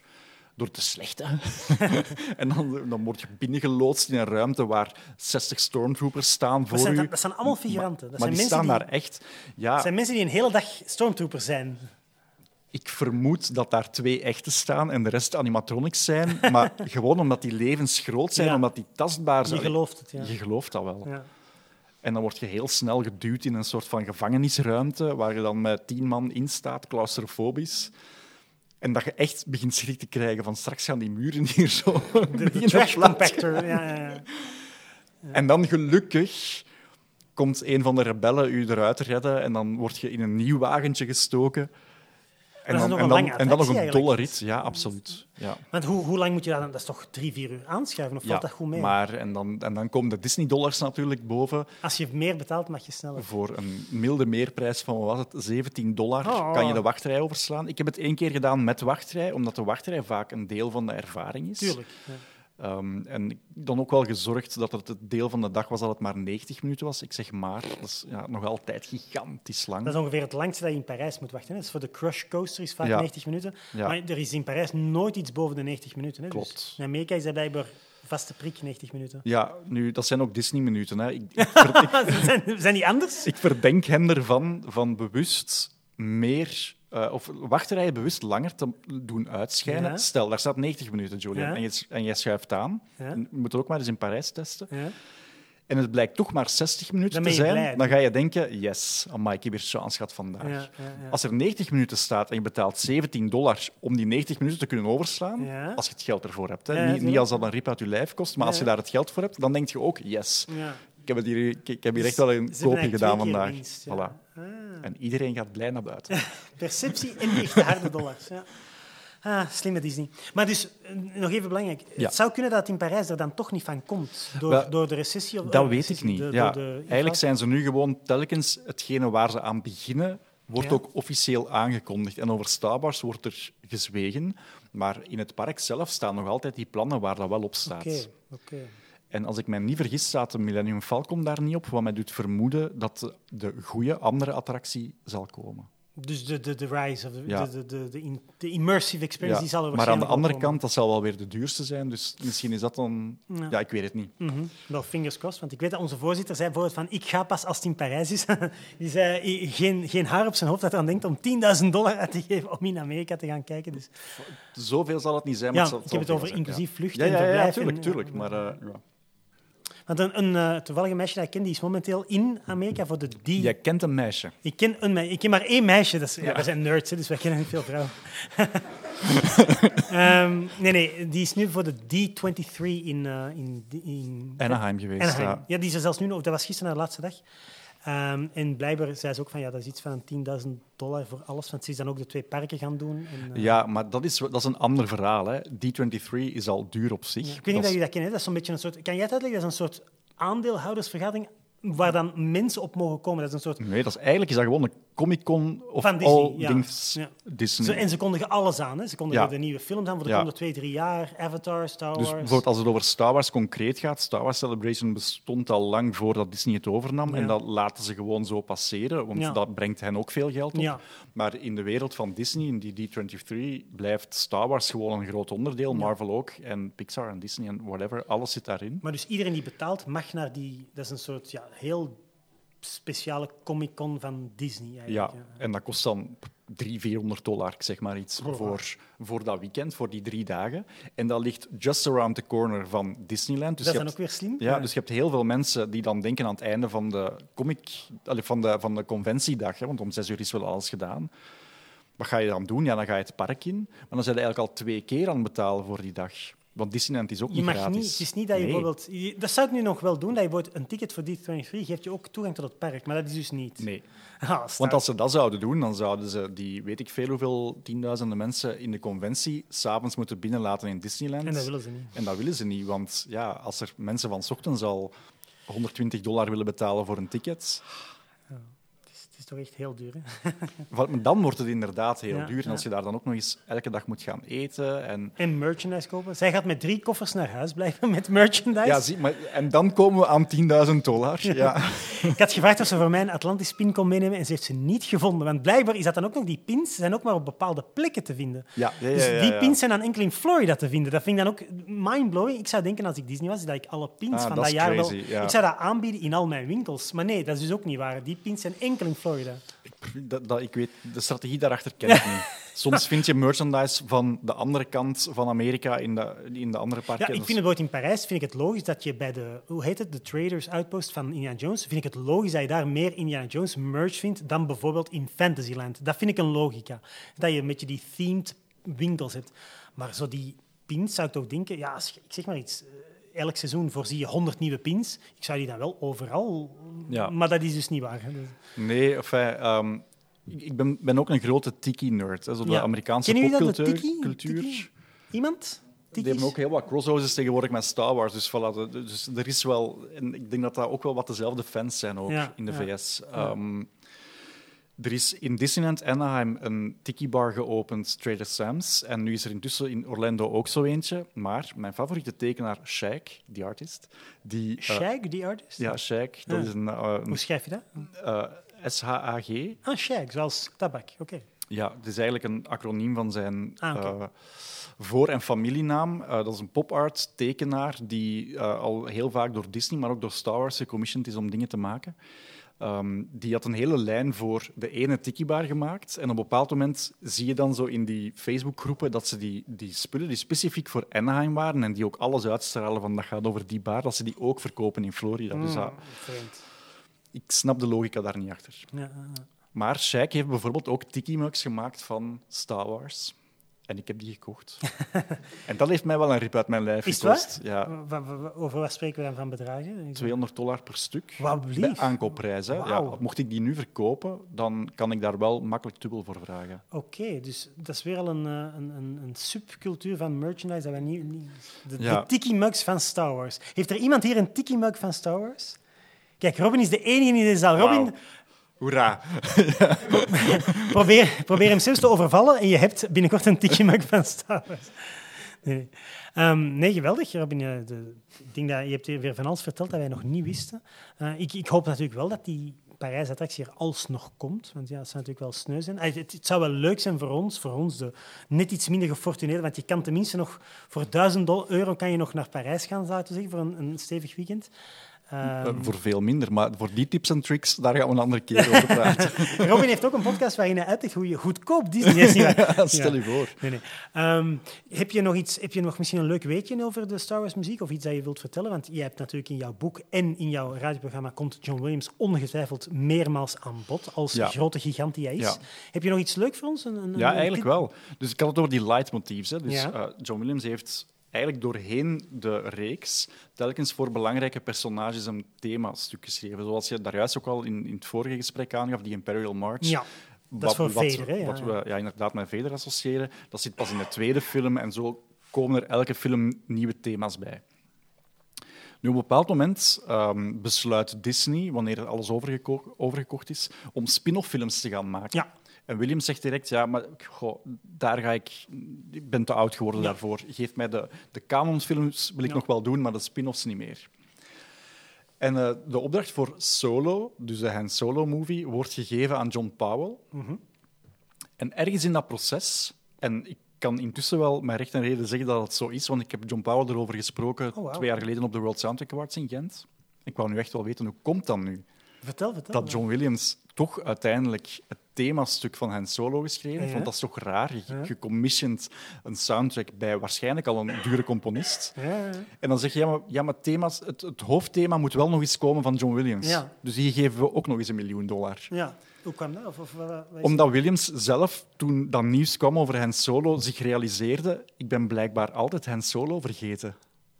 S2: door de slechte. en dan, dan word je binnengeloodst in een ruimte waar 60 stormtroopers staan voor
S1: Dat zijn,
S2: u.
S1: dat, dat zijn allemaal figuranten. Dat
S2: maar
S1: zijn
S2: die
S1: mensen
S2: staan
S1: die,
S2: daar echt. Ja,
S1: dat zijn mensen die een hele dag stormtroopers zijn.
S2: Ik vermoed dat daar twee echte staan en de rest animatronics zijn. Maar gewoon omdat die levensgroot zijn,
S1: Ja.
S2: omdat die tastbaar
S1: Je
S2: zijn.
S1: gelooft het, ja.
S2: Je gelooft dat wel.
S1: ja.
S2: En dan word je heel snel geduwd in een soort van gevangenisruimte, waar je dan met tien man in staat, claustrofobisch. En dat je echt begint schrik te krijgen van straks gaan die muren hier zo
S1: De, trash compactor. Ja, ja, ja.
S2: En dan gelukkig komt een van de rebellen u eruit redden en dan word je in een nieuw wagentje gestoken. En dan,
S1: nog
S2: en
S1: een
S2: dan,
S1: lange
S2: en dan nog een
S1: eigenlijk.
S2: rit. Ja, absoluut. Ja.
S1: Want hoe, hoe lang moet je dat dan? Dat is toch drie, vier uur aanschuiven? Of valt dat goed mee?
S2: Maar, en, dan, en dan komen de Disney-dollars natuurlijk boven.
S1: Als je meer betaalt, mag je sneller.
S2: Voor een milde meerprijs van, wat was het, 17 dollar
S1: Oh.
S2: kan je de wachtrij overslaan. Ik heb het één keer gedaan met wachtrij, omdat de wachtrij vaak een deel van de ervaring is.
S1: Tuurlijk. Ja.
S2: Ehm, en ik dan ook wel gezorgd dat het het deel van de dag was dat het maar 90 minuten was. Ik zeg maar, dat is ja, nog altijd gigantisch lang.
S1: Dat is ongeveer het langste dat je in Parijs moet wachten. Hè. Dus voor de Crush Coaster is vaak
S2: Ja.
S1: 90 minuten.
S2: Ja.
S1: Maar er is in Parijs nooit iets boven de 90 minuten. Hè.
S2: Klopt.
S1: Dus in Amerika is dat blijkbaar vaste prik 90 minuten.
S2: Ja, nu, dat zijn ook Disney-minuten. hè. Ik, ik, ver- ik,
S1: zijn, zijn die anders?
S2: ik verdenk hen ervan van bewust meer... eh, of wachtrijen bewust langer te doen uitschijnen.
S1: Ja.
S2: Stel, daar staat 90 minuten, Julian,
S1: Ja.
S2: en, je, en jij schuift aan.
S1: Ja.
S2: Je moet het ook maar eens in Parijs testen. En het blijkt toch maar 60 minuten te zijn.
S1: blij.
S2: Dan ga je denken, yes, amai, ik heb hier chance gehad vandaag. Als er 90 minuten staat en je betaalt 17 dollar om die 90 minuten te kunnen overslaan, als je het geld ervoor hebt. Hè. Niet, niet als dat een rip uit je lijf kost, maar als je daar het geld voor hebt, dan denk je ook, yes. Heb, het hier, ik, ik heb hier
S1: Dus
S2: echt wel een koopje gedaan vandaag.
S1: ja.
S2: Voilà.
S1: Ah.
S2: En iedereen gaat blij naar buiten.
S1: Perceptie en echte harde dollars. Ja. Ah, slimme Disney. Maar dus, eh, nog even belangrijk.
S2: Ja.
S1: Het zou kunnen dat het in Parijs er dan toch niet van komt. Door, door de recessie? Of,
S2: Dat
S1: eh,
S2: weet ik niet.
S1: de-
S2: ja,
S1: de
S2: eigenlijk zijn ze nu gewoon telkens hetgene waar ze aan beginnen, wordt
S1: Ja.
S2: ook officieel aangekondigd. En over Star Wars wordt er gezwegen. Maar in het park zelf staan nog altijd die plannen waar dat wel op staat.
S1: Oké, oké.
S2: En als ik mij niet vergis, staat de Millennium Falcon daar niet op, wat mij doet vermoeden dat de, de goede andere attractie zal komen.
S1: Dus de, de, de rise, of de,
S2: Ja.
S1: de, de, de, in- de immersive experience, die zal er
S2: maar aan de andere
S1: komen.
S2: kant, dat zal wel weer de duurste zijn. Dus misschien is dat dan...
S1: Ja.
S2: Ja, ik weet het niet.
S1: Mhm. Wel, fingers crossed. Want ik weet dat onze voorzitter zei bijvoorbeeld van ik ga pas als het in Parijs is. Die zei geen, geen haar op zijn hoofd dat hij aan denkt om 10.000 dollar uit te geven om in Amerika te gaan kijken. Dus,
S2: Zoveel zal het niet zijn, maar
S1: ja,
S2: het zal,
S1: ik heb het over
S2: zijn,
S1: inclusief vlucht
S2: Ja,
S1: en
S2: ja, ja, ja,
S1: verblijf.
S2: tuurlijk,
S1: en-
S2: tuurlijk. Maar eh, ja.
S1: Want een, een eh, toevallige meisje dat ik ken, die is momenteel in Amerika voor de D.
S2: Jij kent een meisje.
S1: Ik ken, een, ik ken maar één meisje. Dat is, ja. wij zijn nerds, hè, dus wij kennen niet veel vrouwen. Ehm, nee, nee, die is nu voor de D23 in, eh, in, in
S2: Anaheim geweest.
S1: Anaheim.
S2: Ja.
S1: Ja, die is er zelfs nu nog. Dat was gisteren haar laatste dag. Ehm, en blijkbaar zei ze ook van ja, dat is iets van een 10.000 dollar voor alles. Want ze is dan ook de twee parken gaan doen. En, eh,
S2: Ja, maar dat is, dat is een ander verhaal. Hè. D23 is al duur op zich.
S1: ja. Ik weet niet of
S2: Dat is-
S1: jullie dat hè. Dat is zo'n beetje een soort. Kan jij het uitleggen? Dat is een soort aandeelhoudersvergadering waar dan mensen op mogen komen. Dat is een soort.
S2: Nee, dat is, eigenlijk is dat gewoon een Comic-Con of
S1: Van Disney,
S2: all
S1: ja.
S2: things
S1: Ja.
S2: Disney.
S1: Ze, en ze kondigen alles aan. Hè. Ze kondigen
S2: Ja.
S1: de nieuwe films aan voor de komende twee, drie jaar. Avatar, Star Wars.
S2: Dus bijvoorbeeld als het over Star Wars concreet gaat, Star Wars Celebration bestond al lang voordat Disney het overnam. En dat laten ze gewoon zo passeren, want dat brengt hen ook veel geld op.
S1: Ja.
S2: Maar in de wereld van Disney, in die D23, blijft Star Wars gewoon een groot onderdeel. Marvel ook, en Pixar en Disney en whatever, alles zit daarin.
S1: Maar dus iedereen die betaalt mag naar die. Dat is een soort ja, heel speciale Comic-Con van Disney.
S2: Ja,
S1: Eigenlijk,
S2: en dat kost dan 300, 400 dollar, zeg maar iets,
S1: Oh.
S2: voor, voor dat weekend, voor die drie dagen. En dat ligt just around the corner van Disneyland. Dus
S1: dat is dan ook weer slim.
S2: Ja, dus je hebt heel veel mensen die dan denken aan het einde van de comic, van de, van de conventiedag, hè, want om zes uur is wel alles gedaan. Wat ga je dan doen? Ja, dan ga je het park in, maar dan zijn je eigenlijk al twee keer aan het betalen voor die dag. Want Disneyland is ook
S1: Je
S2: niet
S1: mag
S2: gratis.
S1: niet, het is niet dat je
S2: Nee.
S1: bijvoorbeeld... je- Dat zou nu nog wel doen, dat je bijvoorbeeld een ticket voor D23 geeft je ook toegang tot het park, maar dat is dus niet.
S2: Nee.
S1: Ah,
S2: Want als ze dat zouden doen, dan zouden ze die, weet ik veel hoeveel, tienduizenden mensen in de conventie s'avonds moeten binnenlaten in Disneyland.
S1: En dat willen ze niet.
S2: En dat willen ze niet, want ja, als er mensen van 's ochtends al 120 dollar willen betalen voor een ticket,
S1: is, toch echt heel duur, hè?
S2: Dan wordt het inderdaad heel
S1: Ja,
S2: duur. En als je daar dan ook nog eens elke dag moet gaan eten. En,
S1: En merchandise kopen. Zij gaat met drie koffers naar huis blijven met merchandise.
S2: ja, zie, maar, en dan komen we aan 10.000 dollar. Ja.
S1: Ik had gevraagd of ze voor mij een Atlantis pin kon meenemen en ze heeft ze niet gevonden. Want blijkbaar is dat dan ook nog, die pins zijn ook maar op bepaalde plekken te vinden.
S2: Ja, ja, ja,
S1: Dus die pins zijn dan enkel in Florida te vinden. Dat vind ik dan ook mindblowing. Ik zou denken als ik Disney was, dat ik alle pins
S2: Ah,
S1: van
S2: dat
S1: dat jaar wel...
S2: crazy, ja.
S1: Ik zou dat aanbieden in al mijn winkels. Maar nee, dat is dus ook niet waar. Die pins zijn enkel in Florida.
S2: Dat, dat, ik weet, de strategie daarachter ken ik niet. Soms vind je merchandise van de andere kant van Amerika in de, in de andere
S1: Ja,
S2: parken.
S1: ik
S2: Dat
S1: vind het bijvoorbeeld in Parijs vind ik het logisch dat je bij de, hoe heet het, de Traders Outpost van Indiana Jones, vind ik het logisch dat je daar meer Indiana Jones merch vindt dan bijvoorbeeld in Fantasyland. Dat vind ik een logica. Dat je een beetje die themed winkels hebt. Maar zo die pins zou ik toch denken, ja, als je- ik zeg maar iets, eh, elk seizoen voorzie je 100 nieuwe pins. Ik zou die dan wel overal...
S2: Ja.
S1: Maar dat is dus niet waar. hè. Dus-
S2: Nee, enfin, ehm, ik ben, ben ook een grote tiki-nerd. Zo de
S1: Ja.
S2: Amerikaanse popcultuur.
S1: tiki?
S2: cultuur.
S1: Tiki? Iemand?
S2: Die
S1: Tiki's?
S2: hebben ook heel wat crosshovers tegenwoordig met Star Wars. Dus, voilà, dus er is wel... En ik denk dat dat ook wel wat dezelfde fans zijn ook
S1: Ja,
S2: in de
S1: ja.
S2: VS. Ehm, er is in Disneyland Anaheim een tiki-bar geopend, Trader Sam's. En nu is er intussen in Orlando ook zo eentje. Maar mijn favoriete tekenaar, Shaq, die artist... Die, eh,
S1: Shag, die artist?
S2: ja, Shaq. Dat is een, eh,
S1: Hoe schrijf je dat?
S2: een eh, S-H-A-G.
S1: Ah, Shag, zoals tabak. Oké.
S2: Ja, het is eigenlijk een acroniem van zijn
S1: Ah.
S2: Voor- en familienaam. Eh, dat is een pop-art tekenaar die eh, al heel vaak door Disney, maar ook door Star Wars gecommissioned is om dingen te maken. Ehm, die had een hele lijn voor de ene tiki-bar gemaakt. En op een bepaald moment zie je dan zo in die Facebookgroepen dat ze die, die spullen die specifiek voor Anaheim waren en die ook alles uitstralen van dat gaat over die bar, dat ze die ook verkopen in Florida. Dus dat-
S1: Mm, vreemd.
S2: ik snap de logica daar niet achter.
S1: Ja.
S2: Maar Shaq heeft bijvoorbeeld ook tiki-mugs gemaakt van Star Wars. En ik heb die gekocht. en dat heeft mij wel een rip uit mijn lijf
S1: Is
S2: gekost. Ja,
S1: Over wat spreken we dan van bedragen?
S2: 200 dollar per stuk. Bij
S1: lief.
S2: aankoopprijs. Hè. Ja, mocht ik die nu verkopen, dan kan ik daar wel makkelijk dubbel voor vragen.
S1: Oké, dus dat is weer al een, eh, een, een, een subcultuur van merchandise dat wij niet... niet de,
S2: Ja.
S1: de tiki-mugs van Star Wars. Heeft er iemand hier een tiki-mug van Star Wars? Kijk, Robin is de enige in deze zaal. Robin.
S2: Hoera!
S1: probeer, hem zelfs te overvallen en je hebt binnenkort een tiki-mug van Star. Nee, Ehm, nee geweldig, Robin. Eh, de, ik dat je hebt weer van alles verteld dat wij nog niet wisten. Eh, ik, ik hoop natuurlijk wel dat die Parijs-attractie er alsnog komt. Want ja, het zou natuurlijk wel sneu zijn. Het, het zou wel leuk zijn voor ons, voor ons de net iets minder gefortuneerden. Want je kan tenminste nog voor 1000 dol- euro kan je nog naar Parijs gaan, zou ik zeggen, voor een, een stevig weekend. Ehm,
S2: Eh, voor veel minder, maar voor die tips en tricks, daar gaan we een andere keer over praten.
S1: Robin heeft ook een podcast waarin hij uitlegt hoe je goedkoop Disney is. Niet waar?
S2: Stel je voor.
S1: Nee, nee. Ehm, heb je nog iets? Heb je nog misschien een leuk weetje over de Star Wars muziek of iets dat je wilt vertellen? Want jij hebt natuurlijk in jouw boek en in jouw radioprogramma komt John Williams ongetwijfeld meermaals aan bod als
S2: Ja.
S1: grote gigant die hij is.
S2: Ja.
S1: Heb je nog iets leuk voor ons? Een, een-
S2: Ja,
S1: een
S2: eigenlijk wel. Dus ik had het over die leitmotiefs. Hè. Dus,
S1: Ja.
S2: eh, John Williams heeft eigenlijk doorheen de reeks telkens voor belangrijke personages een themastuk geschreven. Zoals je daar juist ook al in, in het vorige gesprek aangaf, die Imperial March.
S1: Ja, dat is voor Vader, hè, ja,
S2: wat
S1: ja.
S2: we ja, inderdaad met Vader associëren. Dat zit pas in de tweede film en zo komen er elke film nieuwe thema's bij. Nu, op een bepaald moment ehm, besluit Disney, wanneer alles overgeko- overgekocht is, om spin-off films te gaan maken.
S1: Ja.
S2: En Williams zegt direct, ja, maar goh, daar ga ik... Ik ben te oud geworden
S1: Ja.
S2: daarvoor. Geef mij de, de canonfilms, wil ik
S1: Ja.
S2: nog wel doen, maar de spin-offs niet meer. En eh, de opdracht voor Solo, dus de Han Solo-movie, wordt gegeven aan John Powell.
S1: Mhm.
S2: En ergens in dat proces, en ik kan intussen wel met recht en reden zeggen dat het zo is, want ik heb John Powell erover gesproken
S1: Oh,
S2: twee jaar geleden op de World Soundtrack Awards in Gent. Ik wou nu echt wel weten, hoe komt dat nu?
S1: Vertel, vertel.
S2: dat John Williams toch uiteindelijk het themastuk van Han Solo geschreven.
S1: Ja.
S2: Want dat is toch raar. Je,
S1: Ja.
S2: gecommissioned een soundtrack bij waarschijnlijk al een dure componist.
S1: Ja.
S2: En dan zeg je, ja, maar, ja, maar thema's, het, het hoofdthema moet wel nog eens komen van John Williams. Dus die geven we ook nog eens een miljoen dollar.
S1: ja. Hoe kwam dat? Of, of, wat- is
S2: Omdat Williams zelf, toen dat nieuws kwam over Han Solo, zich realiseerde, ik ben blijkbaar altijd Han Solo vergeten.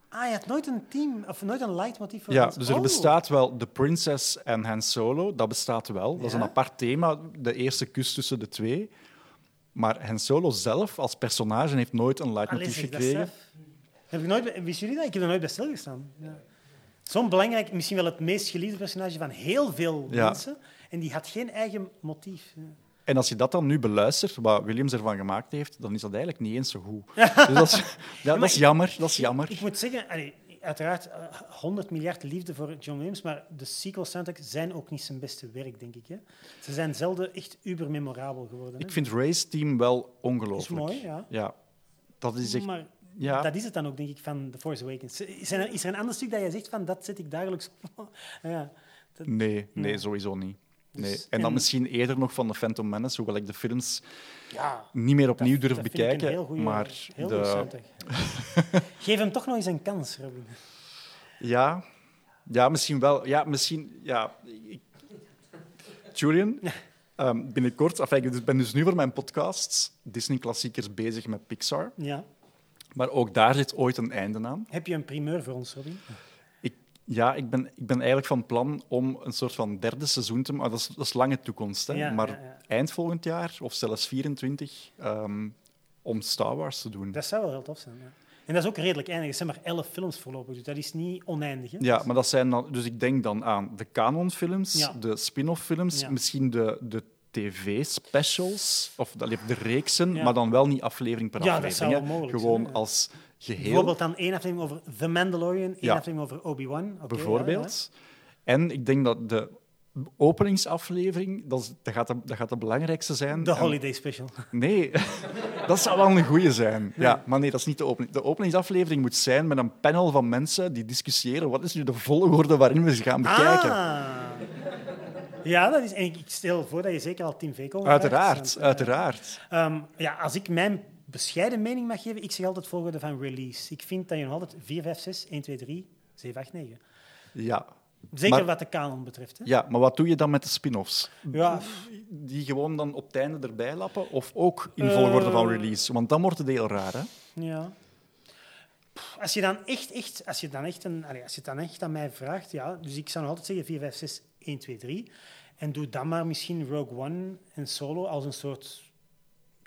S1: Ah, je had nooit een team, of nooit een leidmotief voor
S2: Ja,
S1: ons?
S2: dus er
S1: Oh.
S2: bestaat wel The Princess en Han Solo. Dat bestaat wel. Dat is een apart thema, de eerste kus tussen de twee. Maar Han Solo zelf als personage heeft nooit een leidmotief gekregen.
S1: Heb ik nooit, wisten jullie dat? Ik heb er nooit bij stilgestaan. Ja. Zo'n belangrijk, misschien wel het meest geliefde personage van heel veel
S2: Ja.
S1: mensen. En die had geen eigen motief. Ja.
S2: En als je dat dan nu beluistert, wat Williams ervan gemaakt heeft, dan is dat eigenlijk niet eens zo goed. dus dat is, dat is jammer. Dat is jammer.
S1: Ik moet zeggen, allee, uiteraard eh, 100 miljard liefde voor John Williams, maar de sequel zijn ook niet zijn beste werk, denk ik. Hè. Ze zijn zelden echt uber-memorabel geworden. Hè.
S2: Ik vind Race Team wel ongelooflijk.
S1: Is mooi, ja.
S2: Ja, dat is echt...
S1: Maar
S2: Ja.
S1: dat is het dan ook, denk ik, van The Force Awakens. Zijn er, is er een ander stuk dat je zegt van dat zet ik dagelijks op? ja, dat-
S2: Nee, nee, sowieso niet. Nee.
S1: Dus-
S2: en dan
S1: en-
S2: misschien eerder nog van The Phantom Menace, hoewel ik de films
S1: ja,
S2: niet meer opnieuw
S1: dat-
S2: durf
S1: dat vind ik een
S2: bekijken.
S1: heel goeie-
S2: maar
S1: heel
S2: de.
S1: Geef hem toch nog eens een kans, Robin.
S2: Ja, ja misschien wel. Ja, misschien... Ja, Julian, ehm, binnenkort... Enfin, ik ben dus nu voor mijn podcast Disney-klassiekers bezig met Pixar.
S1: Ja.
S2: Maar ook daar zit ooit een einde aan.
S1: Heb je een primeur voor ons, Robin?
S2: Ja, ik ben, ik ben eigenlijk van plan om een soort van derde seizoen te maken. Dat is, dat is lange toekomst, hè?
S1: Ja,
S2: maar
S1: ja, ja.
S2: eind volgend jaar, of zelfs 24, ehm, om Star Wars te doen.
S1: Dat zou wel heel tof zijn. Ja. En dat is ook redelijk eindig. Het zijn maar elf films voorlopig, dus dat is niet oneindig. Hè?
S2: Ja, maar dat zijn dan... Dus ik denk dan aan de canonfilms, de spin-off films, misschien de, de tv-specials, of de, de reeksen,
S1: Ja.
S2: maar dan wel niet aflevering per
S1: Ja, dat
S2: aflevering.
S1: zou mogelijk
S2: Gewoon
S1: zijn, ja.
S2: als geheel,
S1: Bijvoorbeeld dan één aflevering over The Mandalorian, één aflevering over Obi-Wan.
S2: Bijvoorbeeld. En ik denk dat de openingsaflevering, dat, is- dat, gaat, de, dat gaat de belangrijkste zijn.
S1: De
S2: En-
S1: Holiday Special.
S2: Nee, dat zou wel een goeie zijn. Ja, maar nee, dat is niet de opening. De openingsaflevering moet zijn met een panel van mensen die discussiëren wat is nu de volgorde waarin we ze gaan bekijken.
S1: Ah. Ja, dat is, en ik stel voor dat je zeker al Tim vraagt,
S2: uiteraard,
S1: want,
S2: uiteraard.
S1: Ehm, ja, als ik mijn bescheiden mening mag geven, ik zeg altijd het volgende van release. Ik vind dat je nog altijd 4, 5, 6, 1, 2, 3, 7, 8, 9.
S2: Ja.
S1: Zeker
S2: Maar-
S1: wat de kanon betreft. Hè.
S2: ja, maar wat doe je dan met de spin-offs?
S1: Ja,
S2: Die gewoon dan op het einde erbij lappen of ook in volgorde van
S1: Eh.
S2: release? Want dan wordt het heel raar, hè?
S1: ja. Als je dan echt, echt, als je dan echt, een, allee, als je het dan echt aan mij vraagt, ja, dus ik zou nog altijd zeggen 4, 5, 6, 1, 2, 3. En doe dan maar misschien Rogue One en Solo als een soort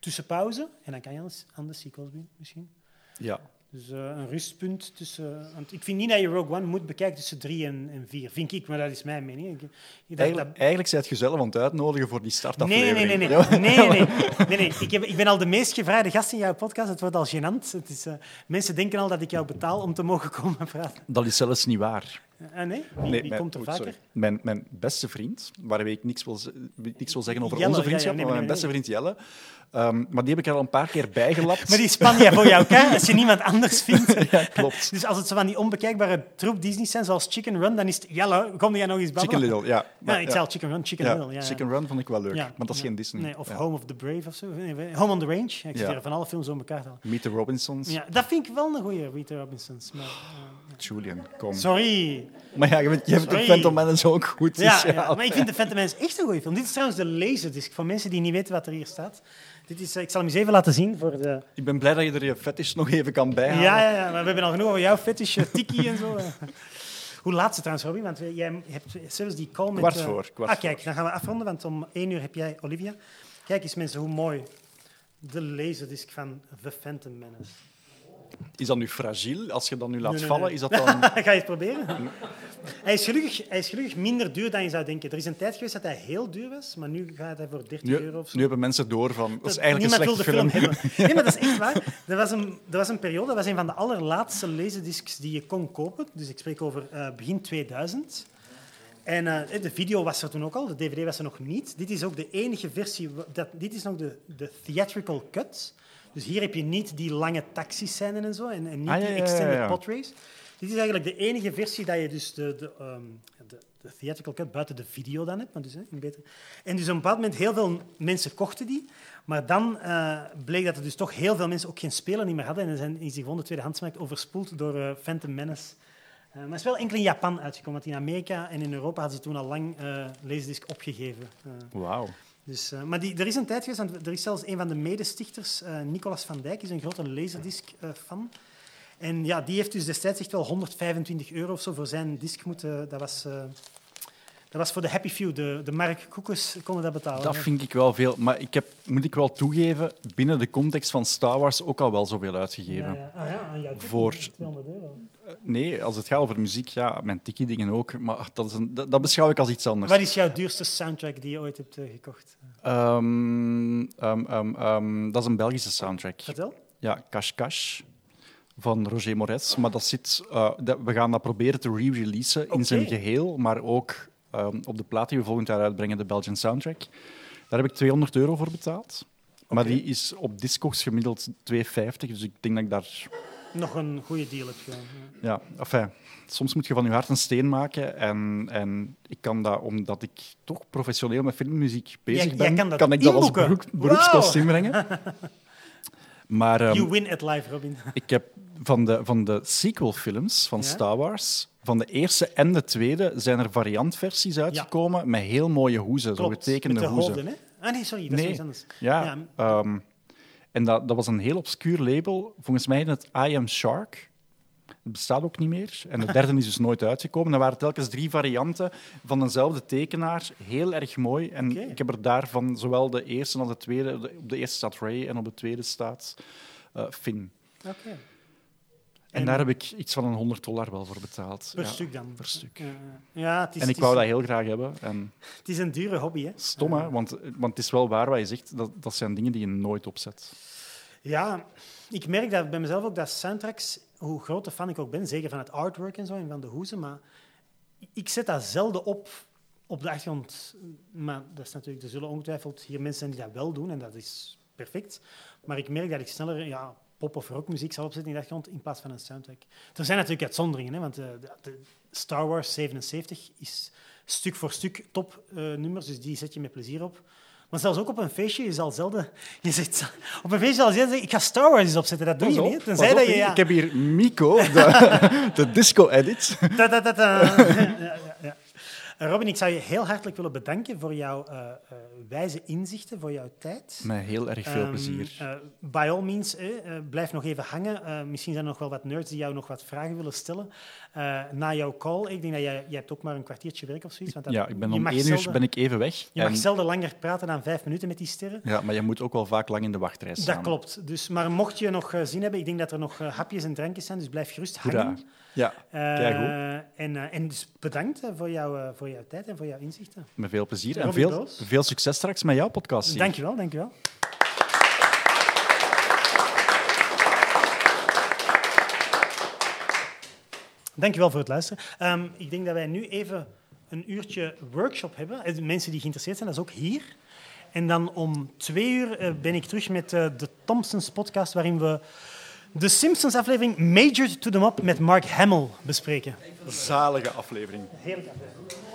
S1: tussenpauze. En dan kan je aan de, aan de sequels doen, misschien.
S2: Ja.
S1: Dus eh, een rustpunt tussen. Want ik vind niet dat je Rogue One moet bekijken tussen drie en, en vier. Vind ik, maar dat is mijn mening. Ik,
S2: Eigenlijk,
S1: dat-
S2: eigenlijk zijn het jezelf aan het uitnodigen voor die startaflevering.
S1: nee, nee, nee. Nee, nee, nee, nee, nee. Ik, heb, ik ben al de meest gevraagde gast in jouw podcast. Het wordt al gênant. Het is, eh, mensen denken al dat ik jou betaal om te mogen komen praten.
S2: Dat is zelfs niet waar.
S1: Eh, nee? Wie,
S2: Nee,
S1: wie
S2: mijn-
S1: komt er
S2: oei,
S1: vaker?
S2: sorry. Mijn, mijn beste vriend, waarmee ik niks wil, niks wil zeggen over
S1: Jelle,
S2: onze
S1: ja, ja,
S2: vriendschap,
S1: nee,
S2: maar mijn beste vriend Jelle. Ehm, maar die heb ik er al een paar keer bijgelapt.
S1: Maar die span jij voor jou kar als je niemand anders vindt.
S2: Ja, klopt.
S1: Dus als het zo van die onbekijkbare troep Disney zijn, zoals Chicken Run, dan is het... Jelle, kom jij nog eens babbelen?
S2: Chicken Little, ja.
S1: Ja,
S2: Maar,
S1: ik zei al Chicken Run, Chicken
S2: ja,
S1: Little. Ja, ja.
S2: Chicken Run vond ik wel leuk,
S1: Ja,
S2: maar dat is
S1: ja.
S2: geen Disney.
S1: Nee, of
S2: Ja.
S1: Home of the Brave of zo. Nee, Home on the Range. Ja, ik zit
S2: Ja.
S1: van alle films op elkaar te halen.
S2: Meet the Robinsons.
S1: Ja, dat vind ik wel een goeie, Rita Robinsons. Maar, eh,
S2: Julian, kom.
S1: sorry.
S2: Maar ja, je bent, je hebt de. Phantom Menace ook goed. Dus
S1: Ja,
S2: ja,
S1: ja, maar ik vind de Phantom Menace echt een goede film. Dit is trouwens de laserdisc, voor mensen die niet weten wat er hier staat. Dit is, eh, ik zal hem eens even laten zien. Voor de...
S2: Ik ben blij dat je er je fetish nog even kan bijhalen.
S1: Ja, ja, ja, maar we hebben al genoeg over jouw fetish, eh, tiki en zo. eh. Hoe laat ze trouwens, Robin? Want jij hebt zelfs die call met...
S2: Kwart voor, kwart
S1: ah, kijk, dan gaan we afronden, want om één uur heb jij Olivia. Kijk eens mensen, hoe mooi. De laserdisc van The Phantom Menace.
S2: Is dat nu fragiel? Als je dat nu laat
S1: Nee,
S2: vallen,
S1: nee.
S2: is dat dan...
S1: Ga je het proberen? hij, is gelukkig, hij is gelukkig minder duur dan je zou denken. Er is een tijd geweest dat hij heel duur was, maar nu gaat hij voor 30
S2: Nu,
S1: euro of zo.
S2: nu hebben mensen door van... Dat is eigenlijk
S1: niemand
S2: een
S1: wil de
S2: slechte
S1: film
S2: film.
S1: hebben. Nee, maar dat is echt waar. Er was een, er was een periode, dat was een van de allerlaatste laserdiscs die je kon kopen. Dus ik spreek over eh, begin 2000. En eh, de video was er toen ook al, de dvd was er nog niet. Dit is ook de enige versie, dat, dit is nog de, de theatrical cut. Dus hier heb je niet die lange taxiscènes en zo, en, en niet
S2: Ah, ja,
S1: die extended
S2: ja.
S1: podrace. Dit is eigenlijk de enige versie dat je dus de, de, ehm, de, de theatrical cut buiten de video dan hebt. Maar dus, hè, beter. En dus op een bepaald moment, heel veel mensen kochten die. Maar dan eh, bleek dat er dus toch heel veel mensen ook geen speler niet meer hadden. En zijn, is die gewoon de tweedehandsmarkt overspoeld door eh, Phantom Menace. Eh, maar het is wel enkel in Japan uitgekomen, want in Amerika en in Europa hadden ze toen al lang eh Laserdisc opgegeven.
S2: Wauw.
S1: Dus, eh, maar die, er is een tijd geweest, er is zelfs een van de medestichters, eh Nicolas van Dijk, is een grote Laserdisc-fan. en ja, die heeft dus destijds echt wel 125 euro of zo voor zijn disc moeten... Dat was, eh, dat was voor de Happy Few, de, de Mark Koekes konden dat betalen.
S2: Dat
S1: hè.
S2: vind ik wel veel. Maar ik heb, moet ik wel toegeven, binnen de context van Star Wars ook al wel zoveel uitgegeven.
S1: Ja, ja. Ah, ja, jouw ticket,
S2: Voor-
S1: 200 euro.
S2: Nee, als het gaat over muziek, ja, mijn tiki-dingen ook. Maar dat, is een, dat, dat beschouw ik als iets anders.
S1: Wat is jouw duurste soundtrack die je ooit hebt eh, gekocht?
S2: Ehm, ehm, ehm, dat is een Belgische soundtrack.
S1: Vertel.
S2: Ja, Cash Cash van Roger Moretz. Maar dat zit, eh, dat, we gaan dat proberen te re-releasen in zijn geheel, maar ook op de plaat die we volgend jaar uitbrengen, de Belgian Soundtrack. Daar heb ik 200 euro voor betaald. Maar die is op Discogs gemiddeld 2,50. Dus ik denk dat ik daar...
S1: Nog een goede deal heb gedaan. ja.
S2: Ja, enfin, soms moet je van je hart een steen maken. En, en ik kan dat, omdat ik toch professioneel met filmmuziek bezig
S1: Jij- jij
S2: ben,
S1: kan dat
S2: ik dat als beroep, beroepskost inbrengen. Maar ehm,
S1: You win at live, Robin.
S2: ik heb van de, van de sequelfilms van
S1: Ja?
S2: Star Wars, van de eerste en de tweede, zijn er variantversies uitgekomen met heel mooie hoezen, zo getekende
S1: met de
S2: hoezen.
S1: hoofden, hè? Ah nee, sorry, dat
S2: Nee.
S1: is iets anders.
S2: Ja,
S1: Ja.
S2: ehm, en dat, dat was een heel obscuur label. Volgens mij in het I Am Shark. Het bestaat ook niet meer. En de derde is dus nooit uitgekomen. Er waren telkens drie varianten van dezelfde tekenaar. Heel erg mooi. En ik heb er daarvan zowel de eerste als de tweede... de- op de eerste staat Ray en op de tweede staat eh, Finn.
S1: Oké.
S2: En,
S1: En-
S2: daar heb ik iets van een 100 dollar wel voor betaald.
S1: Per
S2: Ja,
S1: stuk dan?
S2: per stuk.
S1: Ja, het is,
S2: En ik wou dat heel graag hebben. En
S1: Het is een dure hobby, hè?
S2: stom, hè? Want, want het is wel waar wat je zegt. Dat, dat zijn dingen die je nooit opzet.
S1: Ja, ik merk dat bij mezelf ook dat soundtracks, hoe grote fan ik ook ben, zeker van het artwork en zo en van de hoezen, maar ik zet dat zelden op op de achtergrond. Maar dat is natuurlijk, er zullen ongetwijfeld hier mensen zijn die dat wel doen en dat is perfect. Maar ik merk dat ik sneller ja, pop- of rockmuziek zal opzetten in de achtergrond in plaats van een soundtrack. Er zijn natuurlijk uitzonderingen, hè, want eh, de, de Star Wars 77 is stuk voor stuk top eh, dus die zet je met plezier op. Maar zelfs ook op een feestje, je zal zelden... Je zegt, op een feestje zal je zeggen, ik ga Star Wars eens opzetten. Dat doe
S2: Pas
S1: je
S2: op,
S1: niet. Tenzij dat je...
S2: ik-
S1: Ja,
S2: Ik heb hier Miko, de, de disco-edit.
S1: Ta, ta, ta, ta. ja, ja, ja. Eh, Robin, ik zou je heel hartelijk willen bedanken voor jouw eh, eh, wijze inzichten, voor jouw tijd.
S2: Met heel erg veel
S1: Ehm,
S2: plezier.
S1: eh, by all means, eh, blijf nog even hangen. Misschien zijn er nog wel wat nerds die jou nog wat vragen willen stellen. Eh, na jouw call, ik denk dat jij, jij hebt ook maar een kwartiertje werk of zoiets. Want dat-
S2: Ja, ik ben
S1: je
S2: om
S1: mag
S2: één uur ben ik even weg.
S1: Je mag
S2: En-
S1: zelden langer praten dan vijf minuten met die sterren.
S2: ja, maar je moet ook wel vaak lang in de wachtrij staan.
S1: Dat klopt. Dus, maar mocht je nog eh, zin hebben, ik denk dat er nog eh, hapjes en drankjes zijn, dus blijf gerust hangen.
S2: Hoera. Ja, Keigoed.
S1: en, en dus bedankt voor, jouw, eh, voor jouw tijd en voor jouw inzichten.
S2: met veel plezier. En veel, veel succes straks met jouw podcast. hier.
S1: Dankjewel, dankjewel. Dankjewel voor het luisteren. Ehm, ik denk dat wij nu even een uurtje workshop hebben. Eh, Mensen die geïnteresseerd zijn, dat is ook hier. En dan om twee uur eh, ben ik terug met eh, de Thompsons podcast, waarin we de Simpsons aflevering Major to the Mop met Mark Hamill bespreken.
S2: Zalige aflevering.
S1: Heerlijk aflevering.